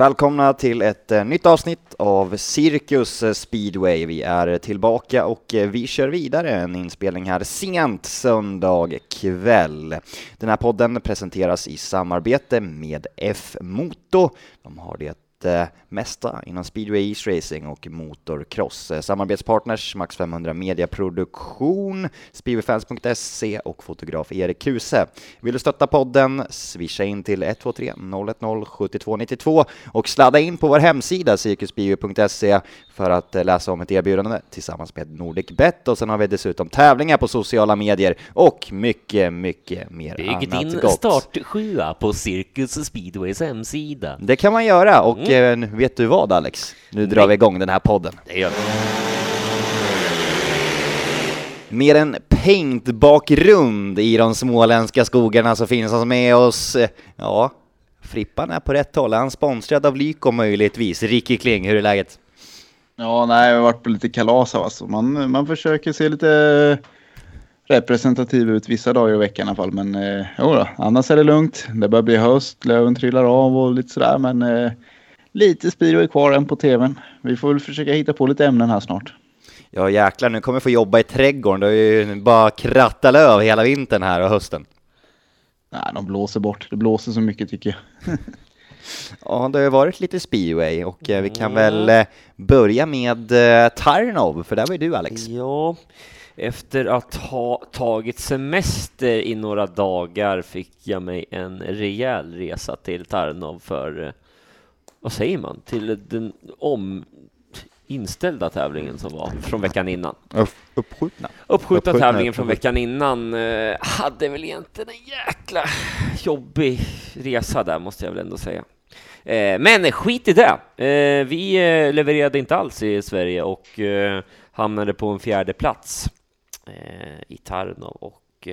Välkomna till ett eh, nytt avsnitt av Cirkus eh, Speedway. Vi är tillbaka och eh, vi kör vidare en inspelning här sent söndag kväll. Den här podden presenteras i samarbete med F-Moto. De har det eh, mesta inom speedway, racing och motorcross. Eh, Samarbetspartners Max 500 Mediaproduktion, speedwayfans.se och fotograf Erik Kuse. Vill du stötta podden? Swisha in till 123 010 7292 och sladda in på vår hemsida cirkuspeedway.se för att eh, läsa om ett erbjudande tillsammans med NordicBet och sen har vi dessutom tävlingar på sociala medier och mycket, mycket mer Bygg annat din gott. startsjua på Cirkus Speedways hemsida. Det kan man göra och eh, vet du vad Alex? Nu drar Nej. vi igång den här podden. Det gör vi. Med en paint-bakgrund i de småländska skogarna så finns han med oss. eh, Ja, Frippan är på rätt håll. Han är sponsrad av Lyko möjligtvis. Ricky Kling, hur är läget? Ja, nej, jag har varit på lite kalas alltså. man, man försöker se lite representativ ut vissa dagar i veckan i alla fall. Men eh, jo då, annars är det lugnt. Det börjar bli höst, löven trillar av och lite sådär. Men eh, lite speedo är kvar än på tvn. Vi får väl försöka hitta på lite ämnen här snart. Ja jäklar, nu kommer jag få jobba i trädgården. Det har ju bara krattat löv hela vintern här och hösten. Nej, de blåser bort. Det blåser så mycket tycker jag. Ja, det har ju varit lite speedway och eh, vi kan väl eh, börja med eh, Tarnov, för där var ju du Alex. Ja, efter att ha tagit semester i några dagar fick jag mig en rejäl resa till Tarnov för, vad säger man, till den om inställda tävlingen som var från veckan innan. Upp, uppskjutna. Uppskjutna tävlingen från veckan innan eh, hade väl egentligen en jäkla jobbig resa där måste jag väl ändå säga. Eh, men skit i det. Eh, vi eh, levererade inte alls i Sverige och eh, hamnade på en fjärde plats eh, i Tarnov och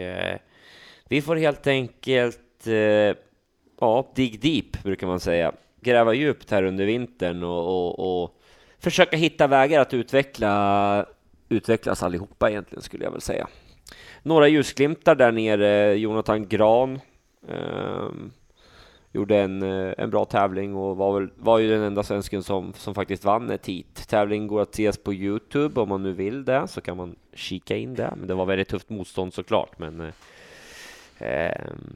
vi får helt enkelt ja, dig deep brukar man säga. Gräva djupt här under vintern och, och, och försöka hitta vägar att utveckla utvecklas allihopa egentligen skulle jag väl säga. Några ljusglimtar där nere. Jonathan Gran eh, gjorde en, eh, en bra tävling och var, väl, var ju den enda svensken som, som faktiskt vann ett heat. Tävlingen går att ses på Youtube om man nu vill det så kan man kika in det. Men det var väldigt tufft motstånd såklart. Men eh, ehm,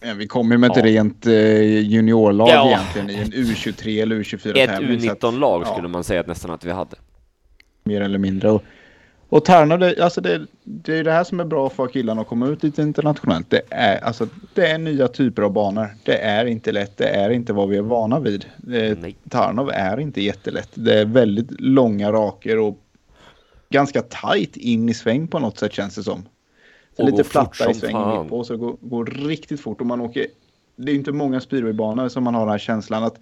Ja, Vi kommer ju med ett Ja. rent eh, juniorlag Ja. egentligen i en U23 eller U24 ett tävling. så att- U19-lag ja. skulle man säga att nästan att vi hade. mer eller mindre. Och, och Tärna, det, alltså det, det är det här som är bra för killarna att komma ut lite internationellt. Det är, alltså, det är nya typer av banor. Det är inte lätt. Det är inte vad vi är vana vid. Eh. Tarnov är inte jättelätt. Det är väldigt långa raker och ganska tajt in i sväng på något sätt känns det som. Och lite platta i svängen på så det går, går riktigt fort och man åker. Det är inte många speedwaybanor som man har den här känslan att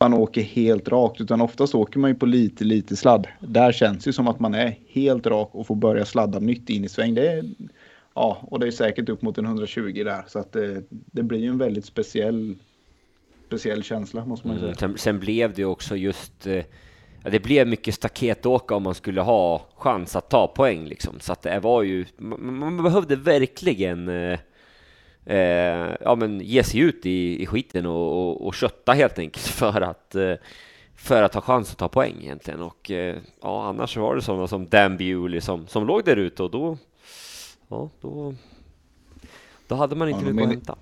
man åker helt rakt utan oftast åker man ju på lite lite sladd. Där känns det som att man är helt rak och får börja sladda nytt in i sväng. Det är, ja, och det är säkert upp mot en 120 där så att det, det blir ju en väldigt speciell speciell känsla måste man ju Mm, säga. sen, sen blev det också just, eh, ja, det blev mycket staketåka om man skulle ha chans att ta poäng liksom. Så att det var ju, man, man behövde verkligen eh, eh, ja, men ge sig ut i, i skiten och, och, och kötta helt enkelt för att eh, för att ha chans att ta poäng egentligen och eh, ja, annars var det sådana som Dan Bewley som, som låg där ute och då ja, då då hade man inte Ja, mycket att hämta.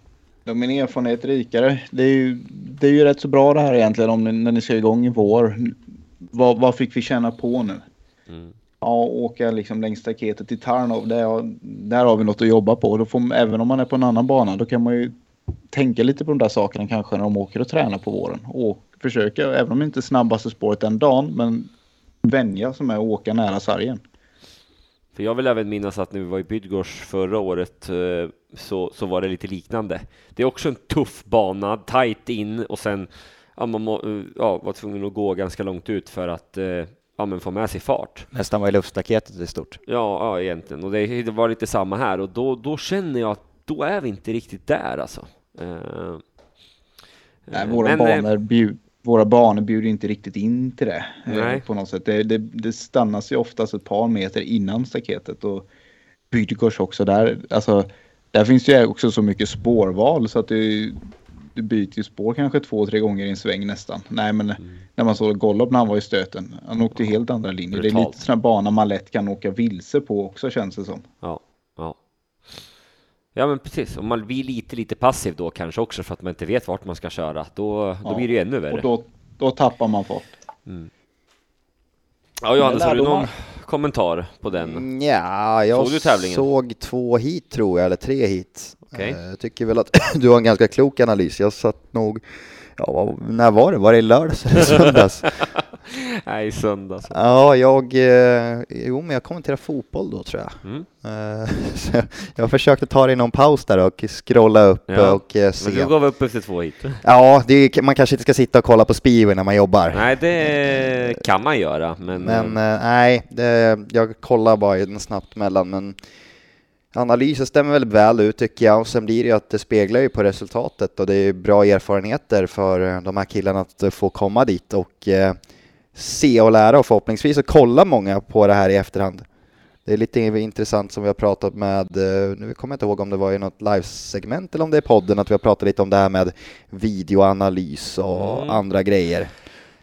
De är erfarenhet rikare. Det är, ju, det är ju rätt så bra det här egentligen om ni, när ni ska igång i vår. Vad, vad fick vi känna på nu? Mm. Ja, åka liksom längs staketet till Tarnov, där, där har vi något att jobba på. Då får, även om man är på en annan bana, då kan man ju tänka lite på de där sakerna kanske när de åker och tränar på våren. Och försöka, även om det inte snabbaste spåret den dagen, men vänja som är att åka nära sargen. För jag vill även minnas att när vi var i Bydgoszcz förra året eh, så, så var det lite liknande. Det är också en tuff bana, tight in och sen ja, man må, ja, var tvungen att gå ganska långt ut för att eh, ja, men få med sig fart. Nästan var i luftstaketet i stort. Ja, ja egentligen. Och det, det var lite samma här och då, då känner jag att då är vi inte riktigt där alltså. Eh, Nej, våra, men, eh, banor bjud, våra banor bjuder inte riktigt in till det. eh, Nej. På något sätt. Det, det, det stannas ju oftast ett par meter innan staketet. Och Bydegårds också där. Alltså, där finns det ju också så mycket spårval så att du, du byter ju spår kanske två, tre gånger i en sväng nästan. Nej, men Mm. när man såg Gollob när han var i stöten. Han åkte ju helt andra linjer. Det är Brutalt. lite här bana man lätt kan åka vilse på också känns det som. Ja, ja. Ja men precis, om man blir lite, lite passiv då kanske också för att man inte vet vart man ska köra, då, då Ja. blir det ju ännu värre. Och då, då tappar man fart. Ja Johannes, har du någon kommentar på den? Ja, jag Såg såg två hit tror jag, eller tre hit. Okej. Eh, Jag tycker väl att du har en ganska klok analys. Jag satt nog, ja, när var det? Var det i lördags eller söndags? Nej, i söndags. ja, jag, eh, jo men jag kommenterade fotboll då tror jag. Mm. Eh, jag försökte ta det i någon paus där och scrolla upp Ja, och eh, Men se. du gav upp efter två hit. Ja, är, man kanske inte ska sitta och kolla på speedway när man jobbar. Nej, det kan man göra, men... Men nej, det, jag kollar bara snabbt mellan, men analysen stämmer väldigt väl ut tycker jag och sen blir det ju att det speglar ju på resultatet och det är bra erfarenheter för eh, de här killarna att eh, få komma dit och eh, se och lära och förhoppningsvis så kolla många på det här i efterhand. Det är lite intressant som vi har pratat med, nu kommer jag inte ihåg om det var i något livesegment eller om det är podden, att vi har pratat lite om det här med videoanalys och Mm. andra grejer.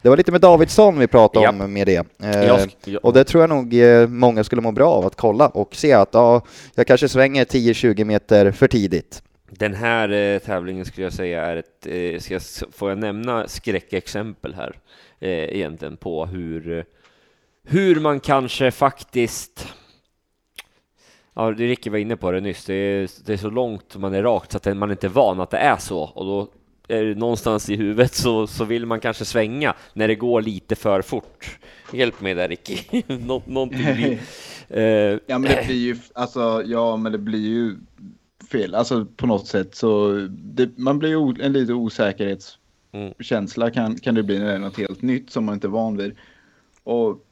Det var lite med Davidsson vi pratade om med det. Eh, och det tror jag nog eh, många skulle må bra av att kolla och se att ja, jag kanske svänger 10-20 meter för tidigt. Den här eh, tävlingen skulle jag säga är ett, eh, ska jag, får jag nämna skräckexempel här eh, egentligen på hur, hur man kanske faktiskt Ja, det Ricky var inne på det nyss. Det är, det är så långt man är rakt så att man inte är van att det är så och då någonstans i huvudet så, så vill man kanske svänga när det går lite för fort. Hjälp mig där Ricky. Nå, någonting blir... Eh, Ja men det blir ju, alltså, ja men det blir ju fel. Alltså på något sätt så, det, man blir ju en lite osäkerhetskänsla kan, kan det bli när det är något helt nytt som man inte är van vid. Och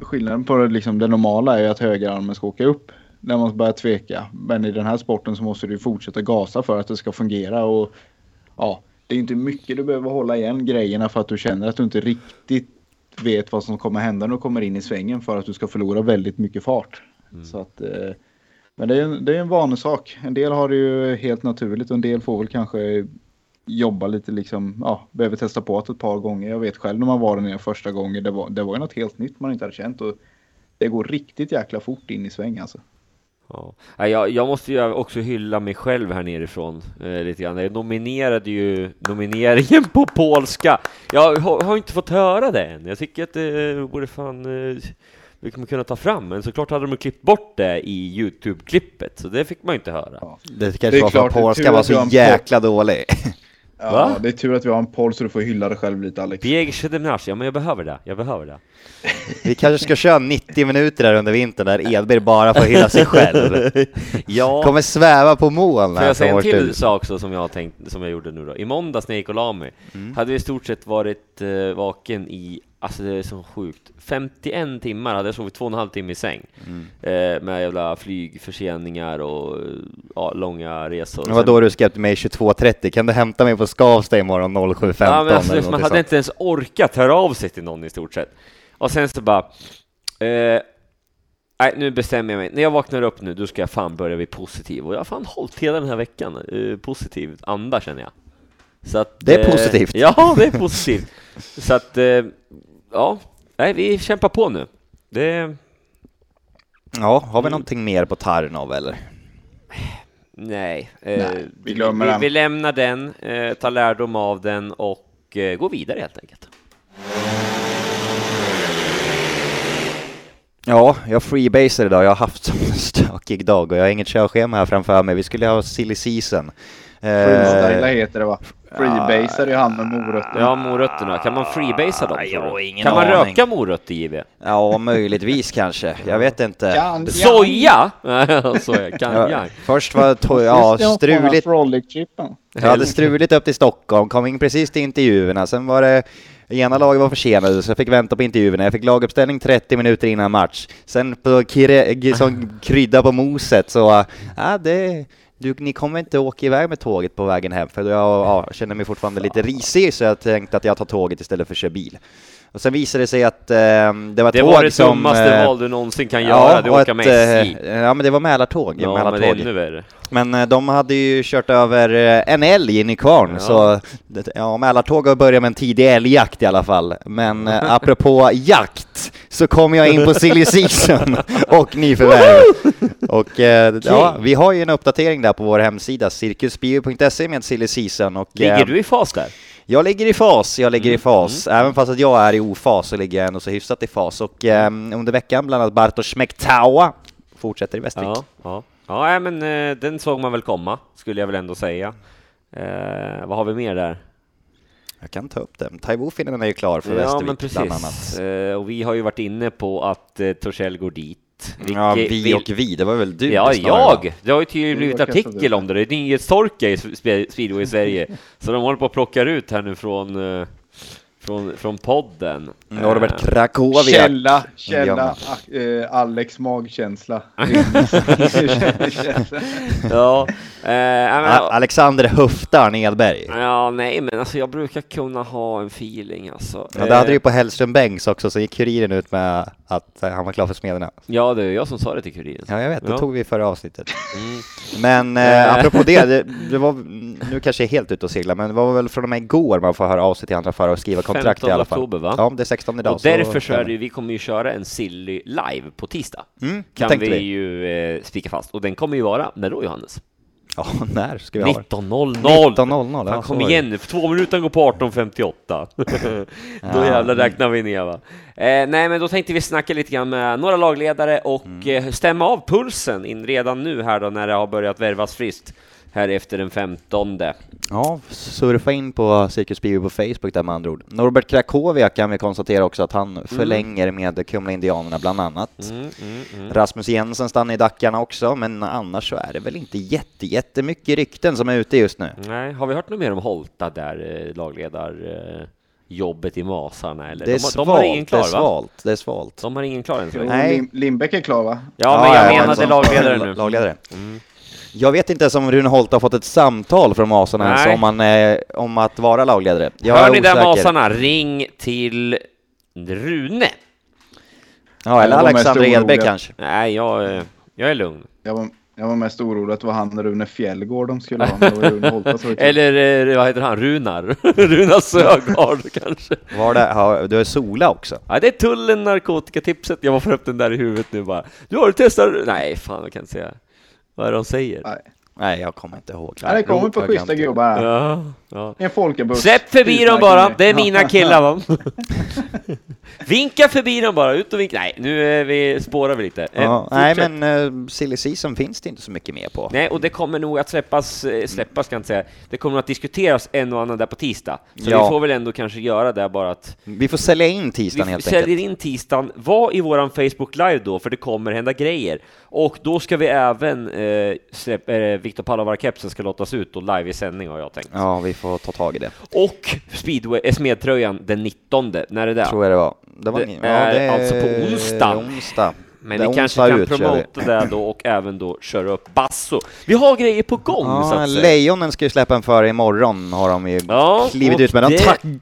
skillnaden på det, liksom, det normala är ju att högerarmen ska åka upp när man börjar tveka. Men i den här sporten så måste du fortsätta gasa för att det ska fungera. Och ja, det är inte mycket du behöver hålla igen grejerna för att du känner att du inte riktigt vet vad som kommer hända när du kommer in i svängen för att du ska förlora väldigt mycket fart. Så att, eh, men det är, en, det är en vanesak. En del har det ju helt naturligt och en del får väl kanske jobba lite liksom, ja, behöver testa på det ett par gånger. Jag vet själv när man var där nere första gången, det var, det var ju något helt nytt man inte hade känt och det går riktigt jäkla fort in i sväng alltså. Ja. Jag, jag måste ju också hylla mig själv här nerifrån eh, lite grann. Jag nominerade ju nomineringen på polska. Jag har, har inte fått höra det än. Jag tycker att det borde fan eh, vi kommer kunna ta fram, men såklart hade de klippt bort det i Youtube-klippet, så det fick man ju inte höra. Ja. Det Det kanske är var för att det polska var så jäkla dålig. Ja, Va? det är tur att vi har en poll så du får hylla dig själv lite Alex. Bieg ja men jag behöver det, jag behöver det. Vi kanske ska köra 90 minuter där under vintern där Edberg bara får hylla sig själv. Ja, Kommer sväva på moln Får här jag säga en till studio. sak så som jag har tänkt, som jag gjorde nu då? I måndags när jag gick och la mig, Mm. hade vi i stort sett varit eh, vaken i, alltså det är så sjukt, 51 timmar hade jag sovit två och en halv timme i säng. Mm. Eh, med jävla flygförseningar och ja, långa resor. Det var då du skrev till mig 22.30, kan du hämta mig på Skavsta imorgon 07.15? Ja, alltså, man hade sånt? inte ens orkat höra av sig till någon i stort sett. Och sen så bara, eh, nej nu bestämmer jag mig. När jag vaknar upp nu, då ska jag fan börja bli positiv. Och jag har fan hållit hela den här veckan eh, positiv anda känner jag. Så att, Det är eh, positivt. Ja, det är positivt. så att, eh, ja, nej vi kämpar på nu. Det, Ja, har vi någonting mer på Tarnov eller? nej. Eh, Nej, vi glömmer vi, den. vi lämnar den, eh, tar lärdom av den och eh, går vidare helt enkelt. Ja, jag freebasar idag. Jag har haft en stökig dag och jag har inget körschema här framför mig. Vi skulle ha silly season. Eh, Freestyla heter det va? Freebasar i hand med morötter. Ja, morötterna. Kan man freebasea dem? Jag har ingen kan man aning. röka morötter, JW? Ja, möjligtvis kanske. Jag vet inte. Kan, Soja? Nej, Soja. Kan Ja, jag? först var to- ja, struligt. Jag hade struligt upp till Stockholm, kom in precis till intervjuerna, sen var det Ena laget var försenade så jag fick vänta på intervjuerna. Jag fick laguppställning 30 minuter innan match. Sen på kire, som krydda på moset så, ja det, du, ni kommer inte åka iväg med tåget på vägen hem, för jag ja, känner mig fortfarande lite risig, så jag tänkte att jag tar tåget istället för att köra bil. Och sen visade det sig att eh, det var Det tåg var det som... dummaste eh, val du någonsin kan göra, det och att åka med ett, SJ. eh, Ja, men det var Mälartåg. Ja, men Mälartåg. det är ännu värre. Men eh, de hade ju kört över eh, en älg in i kvarn, Ja. så det- ja, Mälartåg har börjat med en tidig älgjakt i alla fall. Men eh, apropå jakt, så kom jag in på silly season och nyförvärv. Och eh, ja, vi har ju en uppdatering där på vår hemsida, cirkusbio.se med silly season. Och, Ligger eh, du i fas där? jag ligger i fas, jag ligger i Mm, fas. Även fast att jag är i ofas så ligger jag ändå så hyfsat i fas. Och eh, under veckan bland annat Bartosz Mektawa fortsätter i Västervik. Ja, ja. Ja, men eh, den såg man väl komma, skulle jag väl ändå säga. Eh, vad har vi mer där? Jag kan ta upp den. Taivofinen är ju klar för ja, Västervik bland annat. Eh, och vi har ju varit inne på att eh, Torssell går dit. Ja, Vilke- vi och vi, det var väl du Ja, jag! Det har ju tydligen blivit artikel om det. Det är nyhetstorka i spe- speedway i Sverige. Så de håller på att plocka ut här nu från, eh, från, från podden. Norbert Eh, Krakovia. Källa, källa, Indiana. ah, eh, Alex magkänsla. Ja, ja, men- Alexander Höftar Nedberg. Ja, nej, men alltså jag brukar kunna ha en feeling alltså. Ja, det hade du ju på Hellström Bengts också, så gick Kuriren ut med att han var klar för Smederna. Ja, det är jag som sa det till Kuriren. Ja, jag vet, det Ja. tog vi i förra avsnittet. Mm. Men eh, apropå det, det, det var, nu kanske jag är helt ute och seglar, men det var väl från och med igår man får höra av sig till andra förare och skriva kontrakt i 15 alla fall. oktober, va? Ja, det är 16 idag. Och därför så är det, vi kommer ju köra en Silly live på tisdag. Mm, Kan vi, vi. ju eh, spika fast. Och den kommer ju vara, när då Johannes? Ja, när ska vi ha det? 19.00! 19.00, ja, kom igen nu, för två minuter går på 18.58. då jävlar räknar vi ner va. Eh, nej men då tänkte vi snacka lite grann med några lagledare och Mm. eh, stämma av pulsen in redan nu här då när det har börjat värvas friskt här efter den 15. Ja, surfa in på Cirkus Bio på Facebook där med andra ord. Norbert Krakovia kan vi konstatera också att han förlänger med Kumla Indianerna bland annat. Mm, mm, mm. Rasmus Jensen stannar i Dackarna också, men annars så är det väl inte jätte, jättemycket rykten som är ute just nu. Nej, har vi hört något mer om Holta där, eh, lagledar eh, jobbet i Masarna eller? Det är de, har- svalt, de har ingen klar det är va? svalt, det är svalt. De har ingen klar än så. Nej. Lindbäck är klar va? Ja, men jag ja, menade lagledare nu. Lagledare. Mm. Jag vet inte ens om Rune Holt har fått ett samtal från Masarna ens om, han, eh, om att vara lagledare. Jag Hör ni där. Masarna, ring till Rune. Ja, eller Jag var mest Alexander orolig Edberg kanske. Nej, jag, eh, jag är lugn. Jag var, jag var mest orolig att det var han Rune Fjällgård de skulle ha. men Det var Rune Holta det. Eller eh, vad heter han? Runar? Runar Sögaard kanske? Var det, har, du är Sola också? Ja, det är tullen narkotikatipset. Jag var för upp den där i huvudet nu bara. Du har du testat? Nej, fan jag kan inte säga. Vad är det de säger? Nej. Nej, jag kommer inte ihåg. Ja, det kommer på schyssta gubbar här. Ja, ja. En folkabuss. Släpp förbi dem bara, det är mina killar va? vinka förbi dem bara, ut och vinka. Nej, nu är vi, spårar vi lite. Eh, Ja, nej, fortsätt. men uh, Silly Season finns det inte så mycket mer på. Nej, och det kommer nog att släppas, eh, släppas kan jag inte säga. Det kommer att diskuteras en och annan där på tisdag. Så Ja. vi får väl ändå kanske göra det bara att Vi får sälja in tisdagen vi helt säljer enkelt. in tisdagen. Var i våran Facebook live då, för det kommer hända grejer. Och då ska vi även eh, släppa, eh, Viktor Palovar-kepsen ska lottas ut och live i sändning har jag tänkt. Ja, vi får ta tag i det. Och speedway, eh, smedtröjan den 19, när är det? Tror jag det var. Det, var Det ingen- är alltså på onsdag. onsdag. Men Det vi kanske kan ut, promota det då och även då köra upp basso. Vi har grejer på gång så Ja, att säga. Lejonen ska ju släppa en före imorgon har de ju Ja, klivit ut med. De det-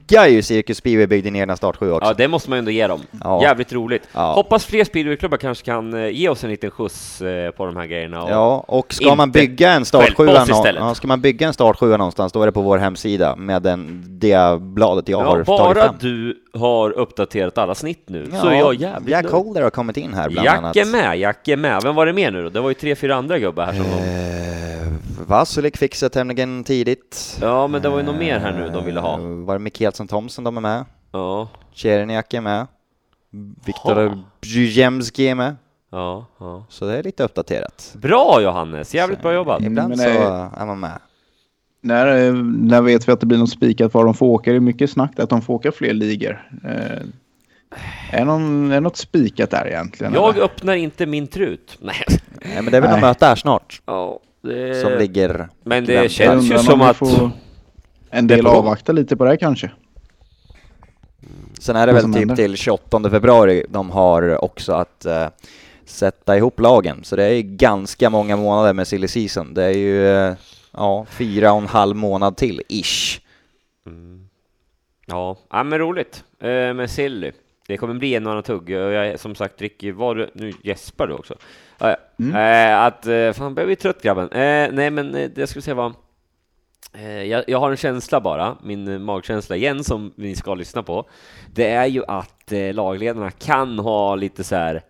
taggar ju Cirkus Speedway byggde en egna startsju också. Ja, det måste man ju ändå ge dem. Ja. Jävligt roligt. Ja. Hoppas fler speedwayklubbar kanske kan eh, ge oss en liten skjuts eh, på de här grejerna. Och Ja, och ska man bygga en startsjua ja, ska man bygga en startsjua någonstans, då är det på vår hemsida med den, det bladet jag har Ja, tagit bara fram. du har uppdaterat alla snitt nu, så är jag jävligt Jack. Holder har kommit in här bland Jack är med, Jack är med. Vem var det mer nu då? Det var ju tre, fyra andra gubbar här som. Eh, Vasulik fixade tämligen tidigt. Ja, men det var ju något mer här nu de ville ha. Eh, Var det Mikkelsen Thomsen de är med? Ja, Tjerniak är med. Viktor. Brzeziemski är med. ja, ja. Så det är lite uppdaterat. Bra Johannes, jävligt bra jobbat. Ibland men så det- är man med. När, eh, när vet vi att det blir något spikat var de får åka? Det är mycket snack att de får åka fler ligor. Är, någon, är något spikat där egentligen? Jag eller? öppnar inte min trut. Nej. Nej, men det är väl Nej. något möte här snart Ja, det... som ligger... Men det känns ju som att... En del avvakta lite på det här kanske. Sen är det väl typ händer. till 28 februari de har också att eh, sätta ihop lagen. Så det är ganska många månader med silly season. Det är ju eh, ja, fyra och en halv månad till, ish. Mm. Ja, ja, men roligt eh, med silly. Det kommer bli en och annan tugg. Och jag, som sagt, Ricky, var nu gäspar du också. Ja, Mm. eh, att, eh, fan, börjar bli trött grabben. Eh, nej, men det jag skulle säga var, jag, jag har en känsla bara, min magkänsla igen, som ni ska lyssna på. Det är ju att lagledarna kan ha lite så här,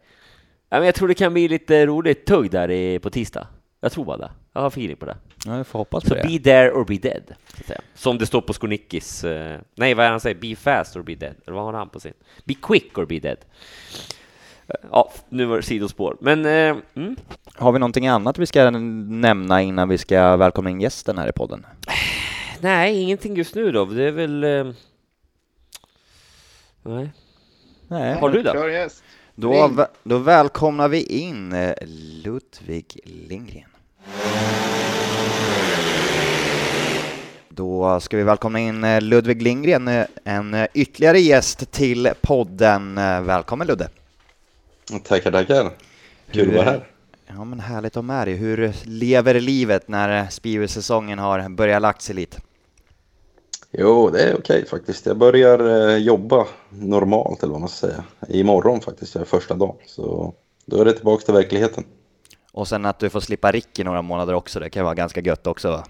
jag tror det kan bli lite roligt tugg där i, på tisdag. Jag tror bara det. Jag har feeling på det. Ja, jag får hoppas Så på det. be there or be dead, så att säga. Som det står på Skonickis, eh, nej vad är han säger? Be fast or be dead, eller vad har han på sin? Be quick or be dead. Ja, nu var det sidospår, men eh, mm. Har vi någonting annat vi ska nämna innan vi ska välkomna in gästen här i podden? nej, ingenting just nu då. Det är väl... Eh, nej. Nej. Har du det? Kör gäst. Då, då välkomnar vi in eh, Ludvig Lindgren. Då ska vi välkomna in eh, Ludvig Lindgren, eh, en eh, ytterligare gäst till podden. Välkommen Ludde! Tackar, tackar. Kul att vara här. Ja men härligt att ha med dig. Hur lever livet när Spirit-säsongen har börjat lagt sig lite? Jo, det är okej faktiskt. Jag börjar jobba normalt, eller vad man ska säga. Imorgon faktiskt, jag är första dagen. Så då är det tillbaka till verkligheten. Och sen att du får slippa Ricky några månader också, det kan vara ganska gött också va?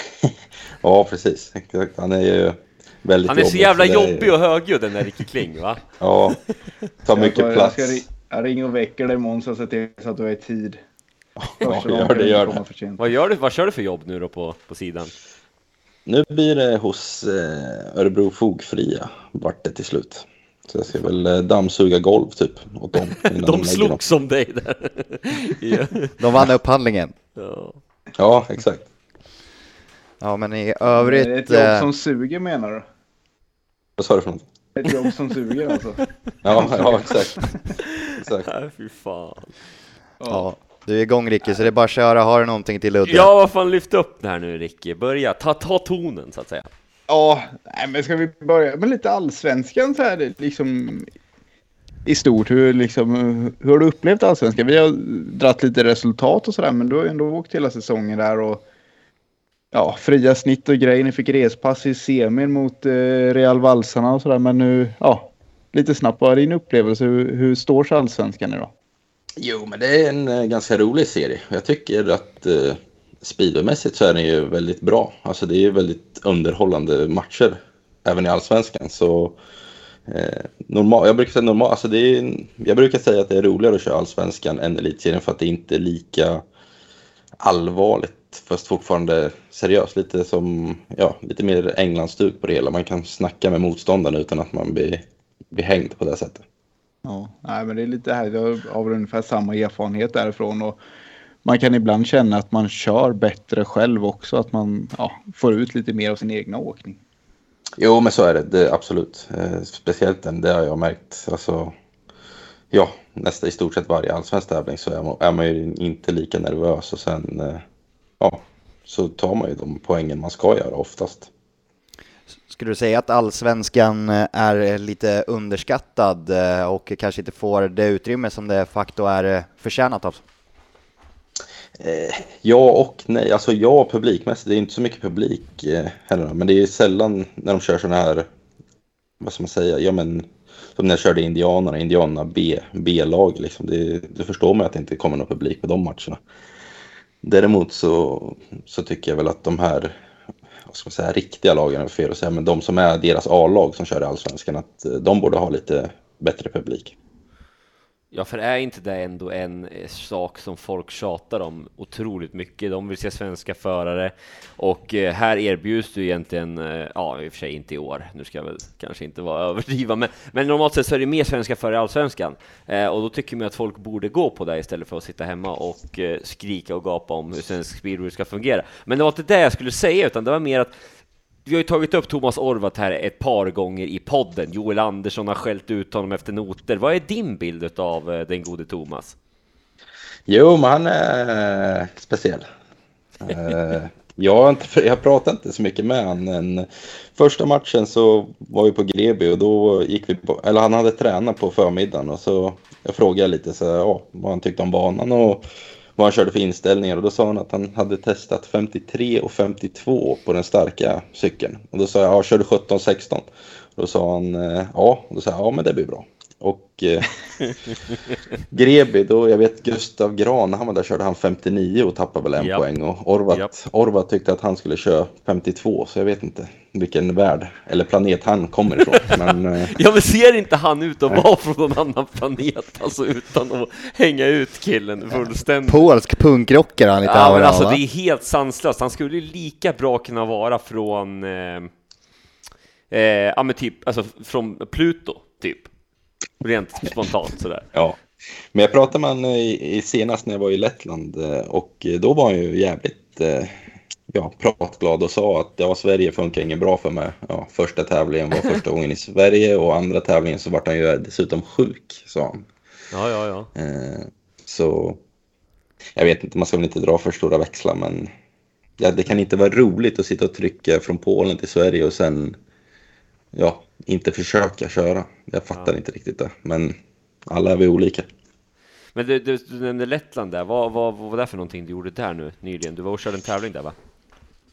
Ja, precis. Exakt. Han är ju väldigt Han är så jobbig, jävla är- jobbig och högljudd den där Ricky Kling, va? Ja, tar mycket jag, plats. Jag, ri- jag ringer och väcker dig imorgon så jag ser till så att du är i tid. Ja, gör det, du gör det. Vad gör du, vad kör du för jobb nu då på, på sidan? Nu blir det hos eh, Örebro Fogfria vart det till slut. Så jag ska väl eh, dammsuga golv typ åt dem. innan De lägger dem. slogs om dig där. De vann upphandlingen. Ja. Ja, exakt. Ja men i Det övrigt... är ett jobb eh, som suger menar du? Vad sa du för något? Ett jobb som suger alltså? Ja, ja exakt. exakt. Nej, fy fan. Ja, du är igång Ricky, så det är bara att köra. Har du någonting till Ludde? Ja, vad fan, lyft upp det här nu Ricky. Börja, ta, ta tonen så att säga. Ja, nej, men ska vi börja med lite allsvenskan så här liksom i stort. Hur, liksom, hur har du upplevt allsvenskan? Vi har dratt lite resultat och sådär, men du har ju ändå åkt hela säsongen där och ja, fria snitt och grejer. Ni fick respass i semin mot eh, Real Valsarna och sådär, men nu, ja, lite snabbt, vad är din upplevelse? Hur, hur står sig allsvenskan idag? Jo, men det är en eh, ganska rolig serie. Jag tycker att eh, speedwaymässigt så är den ju väldigt bra. Alltså det är ju väldigt underhållande matcher även i allsvenskan. Så eh, normal, jag brukar säga normal, alltså det är, jag brukar säga att det är roligare att köra allsvenskan än elitserien för att det inte är lika allvarligt fast fortfarande seriöst. Lite som, ja, lite mer Englandstuk på det hela. Man kan snacka med motståndaren utan att man blir, blir hängd på det sättet. Ja, nej, men det är lite här. Jag har väl ungefär samma erfarenhet därifrån och man kan ibland känna att man kör bättre själv också, att man ja, får ut lite mer av sin egna åkning. Jo, men så är det, det absolut. Eh, speciellt den, det har jag märkt. Alltså, ja, nästan i stort sett varje allsvensk tävling så är man, är man ju inte lika nervös och sen, eh, ja, så tar man ju de poängen man ska göra oftast. Skulle du säga att allsvenskan eh, är lite underskattad eh, och kanske inte får det utrymme som det facto är eh, förtjänat av? Ja och nej, alltså ja publikmässigt, det är inte så mycket publik heller, men det är sällan när de kör sådana här, vad ska man säga, ja men som när jag körde Indianerna, Indianerna B, B-lag liksom, det, det förstår man att det inte kommer någon publik på de matcherna. Däremot så, så tycker jag väl att de här, vad ska man säga, riktiga lagen är fel att säga, men de som är deras A-lag som kör i Allsvenskan, att eh, de borde ha lite bättre publik. Ja, för är inte det ändå en eh, sak som folk tjatar om otroligt mycket? De vill se svenska förare och eh, här erbjuds du egentligen, eh, ja i och för sig inte i år, nu ska jag väl kanske inte vara överdriva, men, men normalt sett så är det mer svenska förare i Allsvenskan eh, och då tycker man att folk borde gå på det istället för att sitta hemma och eh, skrika och gapa om hur svensk speedway ska fungera. Men det var inte det jag skulle säga, utan det var mer att vi har ju tagit upp Thomas Orvat här ett par gånger i podden. Joel Andersson har skällt ut honom efter noter. Vad är din bild av eh, den gode Thomas? Jo, men han är speciell. Eh, Jag, har inte, jag pratade inte så mycket med honom. Första matchen så var vi på Greby och då gick vi på, eller han hade tränat på förmiddagen och så jag frågade lite så, ja, vad han tyckte om banan och vad han körde för inställningar och då sa han att han hade testat 53 och 52 på den starka cykeln. Och då sa jag, ja, kör du 17-16? Då sa han, eh, ja, och då sa jag, ja men det blir bra. Och eh, Greby, då, jag vet Gustav Gran, han var där körde han 59 och tappade väl en Japp. poäng. Och Orvat, Japp. Orvat tyckte att han skulle köra 52, så jag vet inte vilken värld eller planet han kommer ifrån. men eh, Ja men ser inte han ut att vara från någon annan planet, alltså utan att hänga ut killen fullständigt? Polsk punkrockare han lite Ja men alltså det är helt sanslöst, han skulle ju lika bra kunna vara från, eh, eh, ja men typ, alltså från Pluto, typ. Rent spontant sådär. Ja, men jag pratade med honom i, i senast när jag var i Lettland eh, och då var han ju jävligt eh, ja, pratglad och sa att ja, Sverige funkar inget bra för mig. Ja, första tävlingen var första gången i Sverige och andra tävlingen så vart han ju dessutom sjuk, sa han. Ja, ja, ja. Eh, så jag vet inte, man ska väl inte dra för stora växlar men ja, det kan inte vara roligt att sitta och trycka från Polen till Sverige och sen ja, inte försöka köra. Jag fattar inte riktigt det, men alla är vi olika. Men du, du, du nämnde Lettland där, vad, vad, vad var det för någonting du gjorde där nu nyligen? Du var och körde en tävling där va?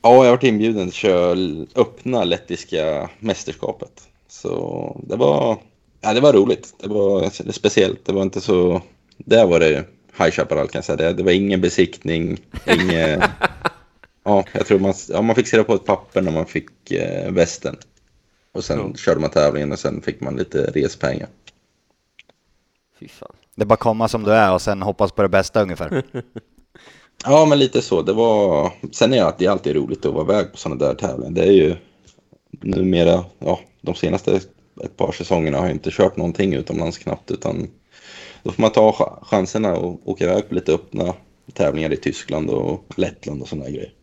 Ja, jag har varit inbjuden att köra öppna lettiska mästerskapet. Så det var, ja, det var roligt. Det var speciellt. Det var inte så... Där var det High Chaparral kan jag säga. Det, det var ingen besiktning, ingen... ja, jag tror man, ja, man fick skriva på ett papper när man fick eh, västen. Och sen Ja. körde man tävlingen och sen fick man lite respengar. Fy fan. Det är bara komma som du är och sen hoppas på det bästa ungefär. Ja, men lite så. Det var... Sen är det alltid, det är alltid roligt att vara iväg på sådana där tävlingar. Det är ju numera, ja, de senaste ett par säsongerna har jag inte kört någonting utomlands knappt, utan då får man ta ch- chanserna och åka iväg på lite öppna tävlingar i Tyskland och Lettland och sådana grejer.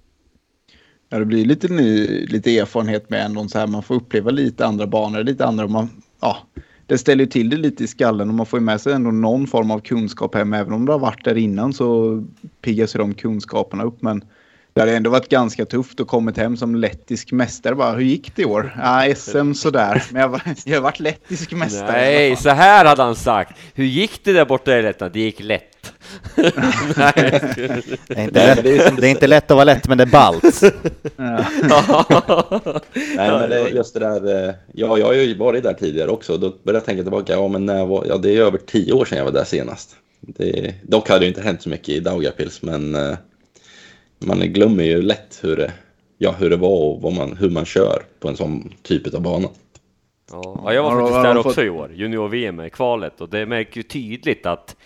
Ja, det blir lite ny, lite erfarenhet med ändå så här. Man får uppleva lite andra banor, lite andra. Man, ja, det ställer ju till det lite i skallen och man får ju med sig ändå någon form av kunskap hem. Även om det har varit där innan så piggas ju de kunskaperna upp. Men det hade ändå varit ganska tufft att kommit hem som lettisk mästare. Bara, hur gick det i år? Ja, SM sådär. Men jag, var, jag har varit lettisk mästare. Nej, så här hade han sagt. Hur gick det där borta i Lettland? Det gick lätt. Nej. Det är inte, lätt, det är inte lätt att vara lätt, men det är ballt. Nej, men det, just det där, eh, ja, jag har ju varit där tidigare också och då började jag tänka tillbaka, ja men när var, ja det är över tio år sedan jag var där senast. Det, dock hade det inte hänt så mycket i Daugavpils, men eh, man glömmer ju lätt hur det, ja, hur det var och vad man, hur man kör på en sån typ av bana. Ja, ja, jag var faktiskt där också i år, junior-VM i kvalet, och det märker ju tydligt att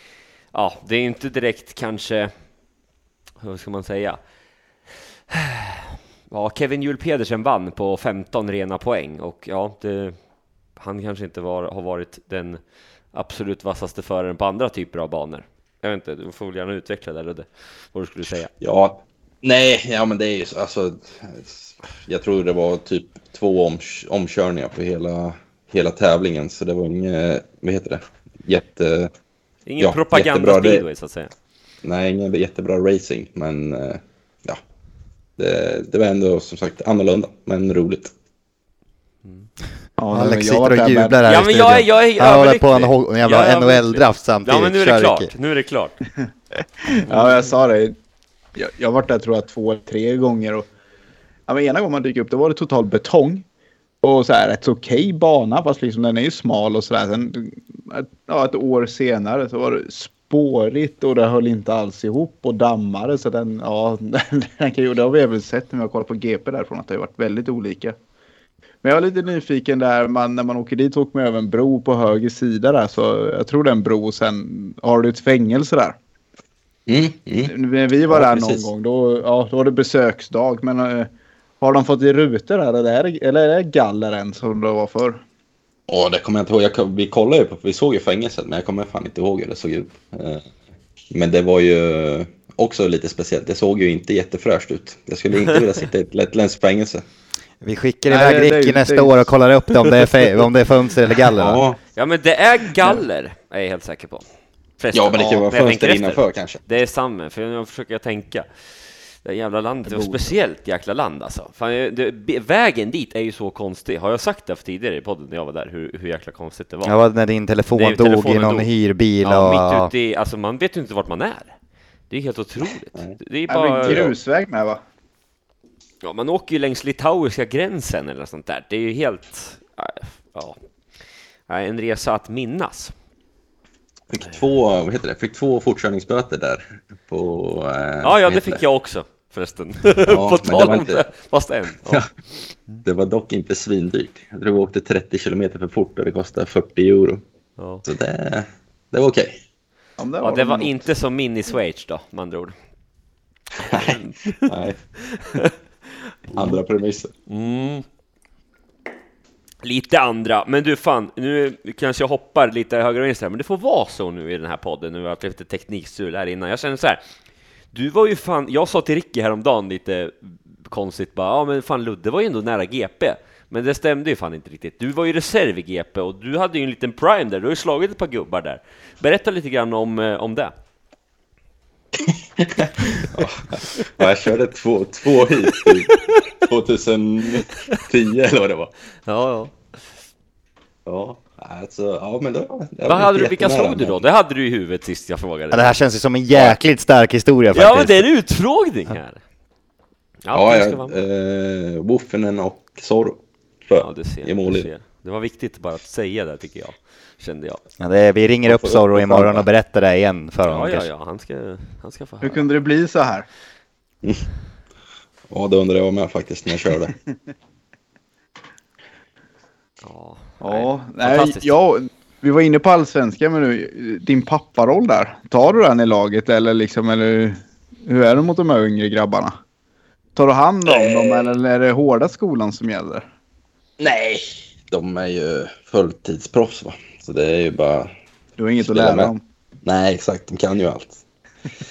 ja, det är inte direkt kanske, hur ska man säga? Ja, Kevin Juhl Pedersen vann på 15 rena poäng och ja, det, han kanske inte var, har varit den absolut vassaste föraren på andra typer av banor. Jag vet inte, du får väl gärna utveckla det Ludde, vad du skulle säga. Ja, nej, ja men det är ju så, alltså, jag tror det var typ två om, omkörningar på hela, hela tävlingen, så det var inget, vad heter det, jätte, Ingen Ja, propaganda speedway så att säga. nej, ingen jättebra racing, men eh, ja, det, det var ändå som sagt annorlunda, men roligt. Ja, nej, men Alex sitter och jublar här Ja, men jag är, jag är Han håller på en, en jävla NHL-draft samtidigt. Ja, men nu är det Kör, klart. Nu är det klart. Ja, jag sa det. Jag, jag har varit där tror jag två eller tre gånger. Och, ja, men ena gången man dyker upp då var det total betong. Och så här rätt så okej bana fast liksom den är ju smal och sådär. Sen ett, ja, ett år senare så var det spårigt och det höll inte alls ihop och dammade. Så den, ja, den, den kan ju, det har vi även sett när vi har kollat på GP därifrån att det har varit väldigt olika. Men jag är lite nyfiken där man, när man åker dit så åker man över en bro på höger sida där. Så jag tror det är en bro och sen har du ett fängelse där. Mm, mm. När vi var Ja, där precis. någon gång, då, ja, då var det besöksdag. Men eh, har de fått i rutor där eller är det, eller är det galler än som det var förr? Åh, det kommer jag inte ihåg. Jag, vi kollade ju på, vi såg ju fängelset, men jag kommer fan inte ihåg hur det såg ut. Eh, Men det var ju också lite speciellt. Det såg ju inte jättefräscht ut. Jag skulle inte vilja sitta i ett lettländskt fängelse. Vi skickar iväg Ricky det nästa år och kollar upp det om det är, om det är fönster eller galler. Ja, Ja, men det är galler, är jag helt säker på. Förresten, ja men det kan ju vara jag fönster innanför kanske. Det är samma, för jag försöker tänka. Det jävla landet, och speciellt jäkla land alltså. Fan, det, vägen dit är ju så konstig. Har jag sagt det för tidigare i podden när jag var där, hur, hur jäkla konstigt det var? Ja, när din telefon Det är dog i någon dog. hyrbil och... Ja, mitt ute i, alltså man vet ju inte vart man är. Det är helt otroligt. Det är Det var bara, en grusväg med va? ja, man åker ju längs litauiska gränsen eller något sånt där. Det är ju helt, ja, en resa att minnas. Fick två, vad heter det? Fick två fortkörningsböter där. På, eh, Ja, ja, det fick jag också förresten. men På det tal var om inte- det, fast en. Ja. Ja. Det var dock inte svindyrt. Jag tror vi åkte 30 kilometer för fort och det kostade 40 euro. Ja. Så det, det var okej. Ja, men Ja, det var inte som min i Schweiz då, med andra ord. Nej. Andra premisser. Mm. Lite andra, men du fan, nu kanske jag hoppar lite höger och vänster, här, men det får vara så nu i den här podden, nu har jag haft lite teknikstrul här innan. Jag känner så här, du var ju fan, jag sa till Ricky häromdagen lite konstigt bara, ja men fan Ludde var ju ändå nära GP. Men det stämde ju fan inte riktigt. Du var ju reserv i GP och du hade ju en liten prime där, du har ju slagit ett par gubbar där. Berätta lite grann om, eh, om det. Ja, jag körde två, två hit i 2010 eller vad det var. Ja, ja. Ja, alltså, ja men var Vad hade du, vilka slog du då? Det hade du i huvudet sist jag frågade. Ja, det här känns ju som en jäkligt stark historia faktiskt. Ja, men det är en utfrågning här. Ja, ja med. eh, Woffenen och Zorro. Ja, du ser. I Du mål ser. Det var viktigt bara att säga det tycker jag, kände jag. Ja, det är, vi ringer upp Zorro imorgon och berättar det igen för honom Ja, ja, ja, han ska, han ska få Hur höra. kunde det bli så här? Ja, det undrar jag med faktiskt när jag körde. Ja, Ja, nej, nej, fantastiskt. ja, vi var inne på allsvenskan, men nu, din papparoll där. Tar du den i laget eller liksom, eller hur är det mot de här yngre grabbarna? Tar du hand om dem eller är det hårda skolan som gäller? Nej, de är ju fulltidsproffs va. Så det är ju bara... Du har inget att lära dem. Nej, exakt. De kan ju allt.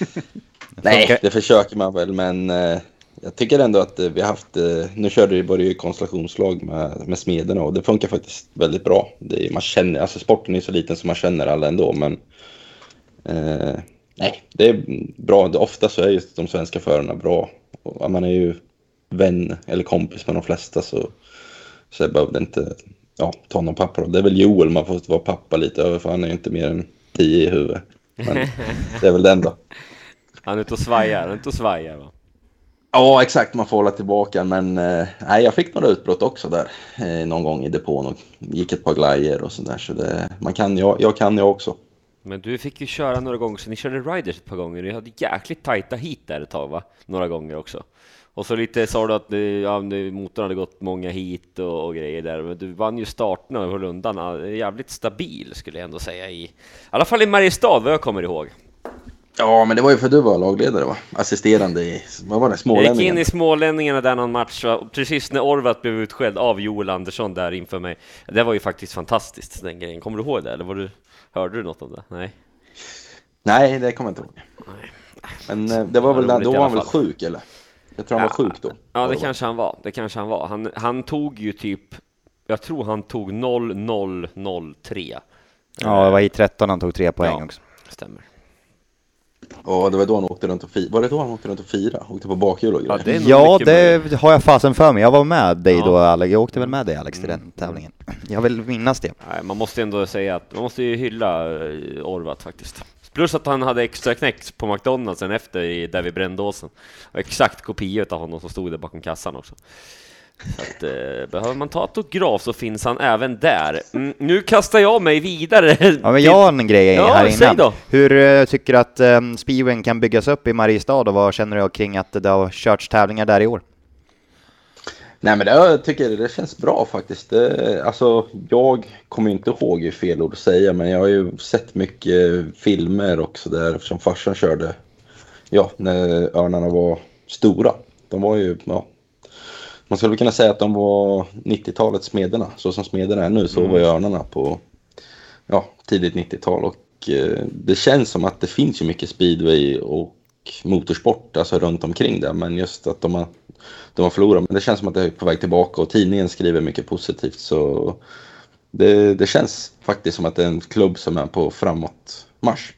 Nej, det försöker man väl, men eh, jag tycker ändå att eh, vi har haft... Eh, nu körde vi bara ju konstellationslag med, med smederna och det funkar faktiskt väldigt bra. Det är, man känner, alltså sporten är så liten så man känner alla ändå, men... Eh, nej, det är bra. Det, ofta så är just de svenska förarna bra. Och man är ju vän eller kompis med de flesta så, så jag behövde inte ja, ta någon pappa. Det är väl Joel man får vara pappa lite över för han är ju inte mer än tio i huvudet. Men det är väl den då. Han är ute och svajar, han är ute och svajar va? Ja, exakt. Man får hålla tillbaka. Men eh, nej, jag fick några utbrott också där eh, någon gång i depån och gick ett par glajer och sådär. Så det, man kan, jag, jag kan jag också. Men du fick ju köra några gånger, så ni körde riders ett par gånger, ni hade jäkligt tajta hit där ett tag va? Några gånger också. Och så lite sa du att ni, ja, motorn hade gått många hit och, och grejer där, men du vann ju starterna och höll undan. Jävligt stabil skulle jag ändå säga i, i alla fall i Mariestad vad jag kommer ihåg. Ja, men det var ju för du var lagledare va? Assisterande i, vad var det, Jag gick in i Smålänningarna där någon match, va? precis när Orvat blev utskälld av Joel Andersson där inför mig. Det var ju faktiskt fantastiskt den grejen. Kommer du ihåg det? Eller var du, hörde du något om det? Nej? Nej, det kommer jag inte ihåg. Men eh, det var väl, då var han väl sjuk eller? Jag tror han var sjuk då. Ja, det kanske han var. Det kanske han var. Han, han tog ju typ, jag tror han tog 0003. Ja, det var i 13 han tog tre poäng Ja. också. Stämmer. Ja, det var då han åkte runt och firade. Var det då han åkte runt och firade? Åkte på bakhjul och Ja, grejer? det Ja, mycket möjligt. det har jag fasen för mig. Jag var med dig Ja. då, Alex. Jag åkte väl med dig, Alex, till den tävlingen. Jag vill minnas det. Nej, man måste ändå säga att man måste ju hylla eh, Orvat faktiskt. Plus att han hade extra knäckt på McDonalds sen efter i, där vid Brändåsen. Exakt kopia av honom som stod där bakom kassan också. Så att, eh, behöver man ta autograf så finns han även där. Mm, nu kastar jag mig vidare. Ja, men jag har en grej Ja, här innan. Hur eh, tycker du att um, speedwayen kan byggas upp i Mariestad och vad känner du kring att det har körts tävlingar där i år? Nej men det, jag tycker det känns bra faktiskt. Det, alltså, jag kommer inte ihåg hur fel ord att säga men jag har ju sett mycket filmer och sådär eftersom farsan körde. Ja, när örnarna var stora. De var ju, ja. Man skulle kunna säga att de var 90-talets smederna. Så som smederna är nu så var ju örnarna på ja, tidigt 90-tal. Och eh, det känns som att det finns ju mycket speedway och motorsport alltså runt omkring det. Men just att de har, de har förlorat. Men det känns som att det är på väg tillbaka och tidningen skriver mycket positivt. Så det, det känns faktiskt som att det är en klubb som är på framåt marsch.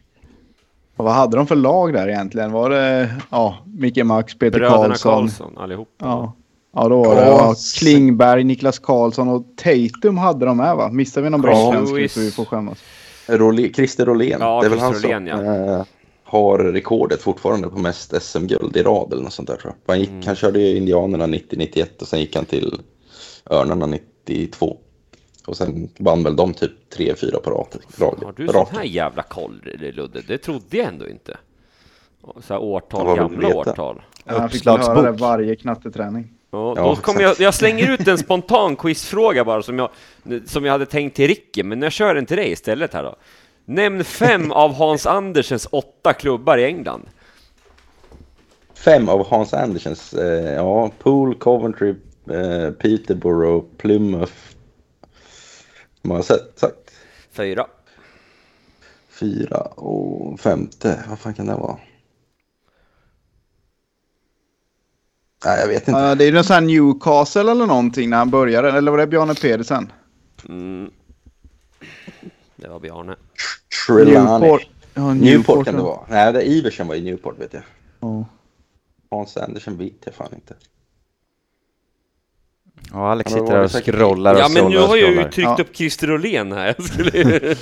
Och vad hade de för lag där egentligen? Var det ja, Micke Max, Peter Bröderna Karlsson? Karlsson allihop. Ja. ja, då var det Ja, ja, Klingberg, Niklas Karlsson och Tatum hade de med va? Missar vi någon bra svensk så vi får skämmas. Rolé, Christer Rolén, Ja, det är väl han Christer som Rolén, eh, har rekordet fortfarande på mest SM-guld i rad eller något sånt där tror jag. Han, gick, Mm. han körde ju Indianerna 90-91 och sen gick han till Örnarna 92. Och sen vann väl de typ 3-4 på rad. Har du sån här jävla koll, Ludde? Det trodde jag ändå inte. Så här Ja, årtal, gamla veta? årtal. Ja, Jag fick höra det varje knatteträning. Ja, Ja, då kommer exakt. jag, jag slänger ut en spontan quizfråga bara som jag, som jag hade tänkt till Ricky, men jag kör den till dig istället här då. Nämn fem av Hans Andersens åtta klubbar i England. Fem av Hans Andersens, eh, ja, Pool, Coventry, eh, Peterborough, Plymouth. Vad har jag sett, sagt? Fyra. Fyra och femte, vad fan kan det vara? Nej, jag vet inte. Ja, det är ju någon sån här Newcastle eller någonting när han började. Eller var det Bjarne Pedersen? Mm. Det var Bjarne. Trelawney. Newport. Ja, Newport kan det ja. vara. Nej, det är Iversen var i Newport vet jag. Ja. Hans Andersen vet jag fan inte. Ja, Alex Ja, sitter där och scrollar och Ja, men nu har jag ju tryckt Ja. upp Christer Rolén här. Jag skulle...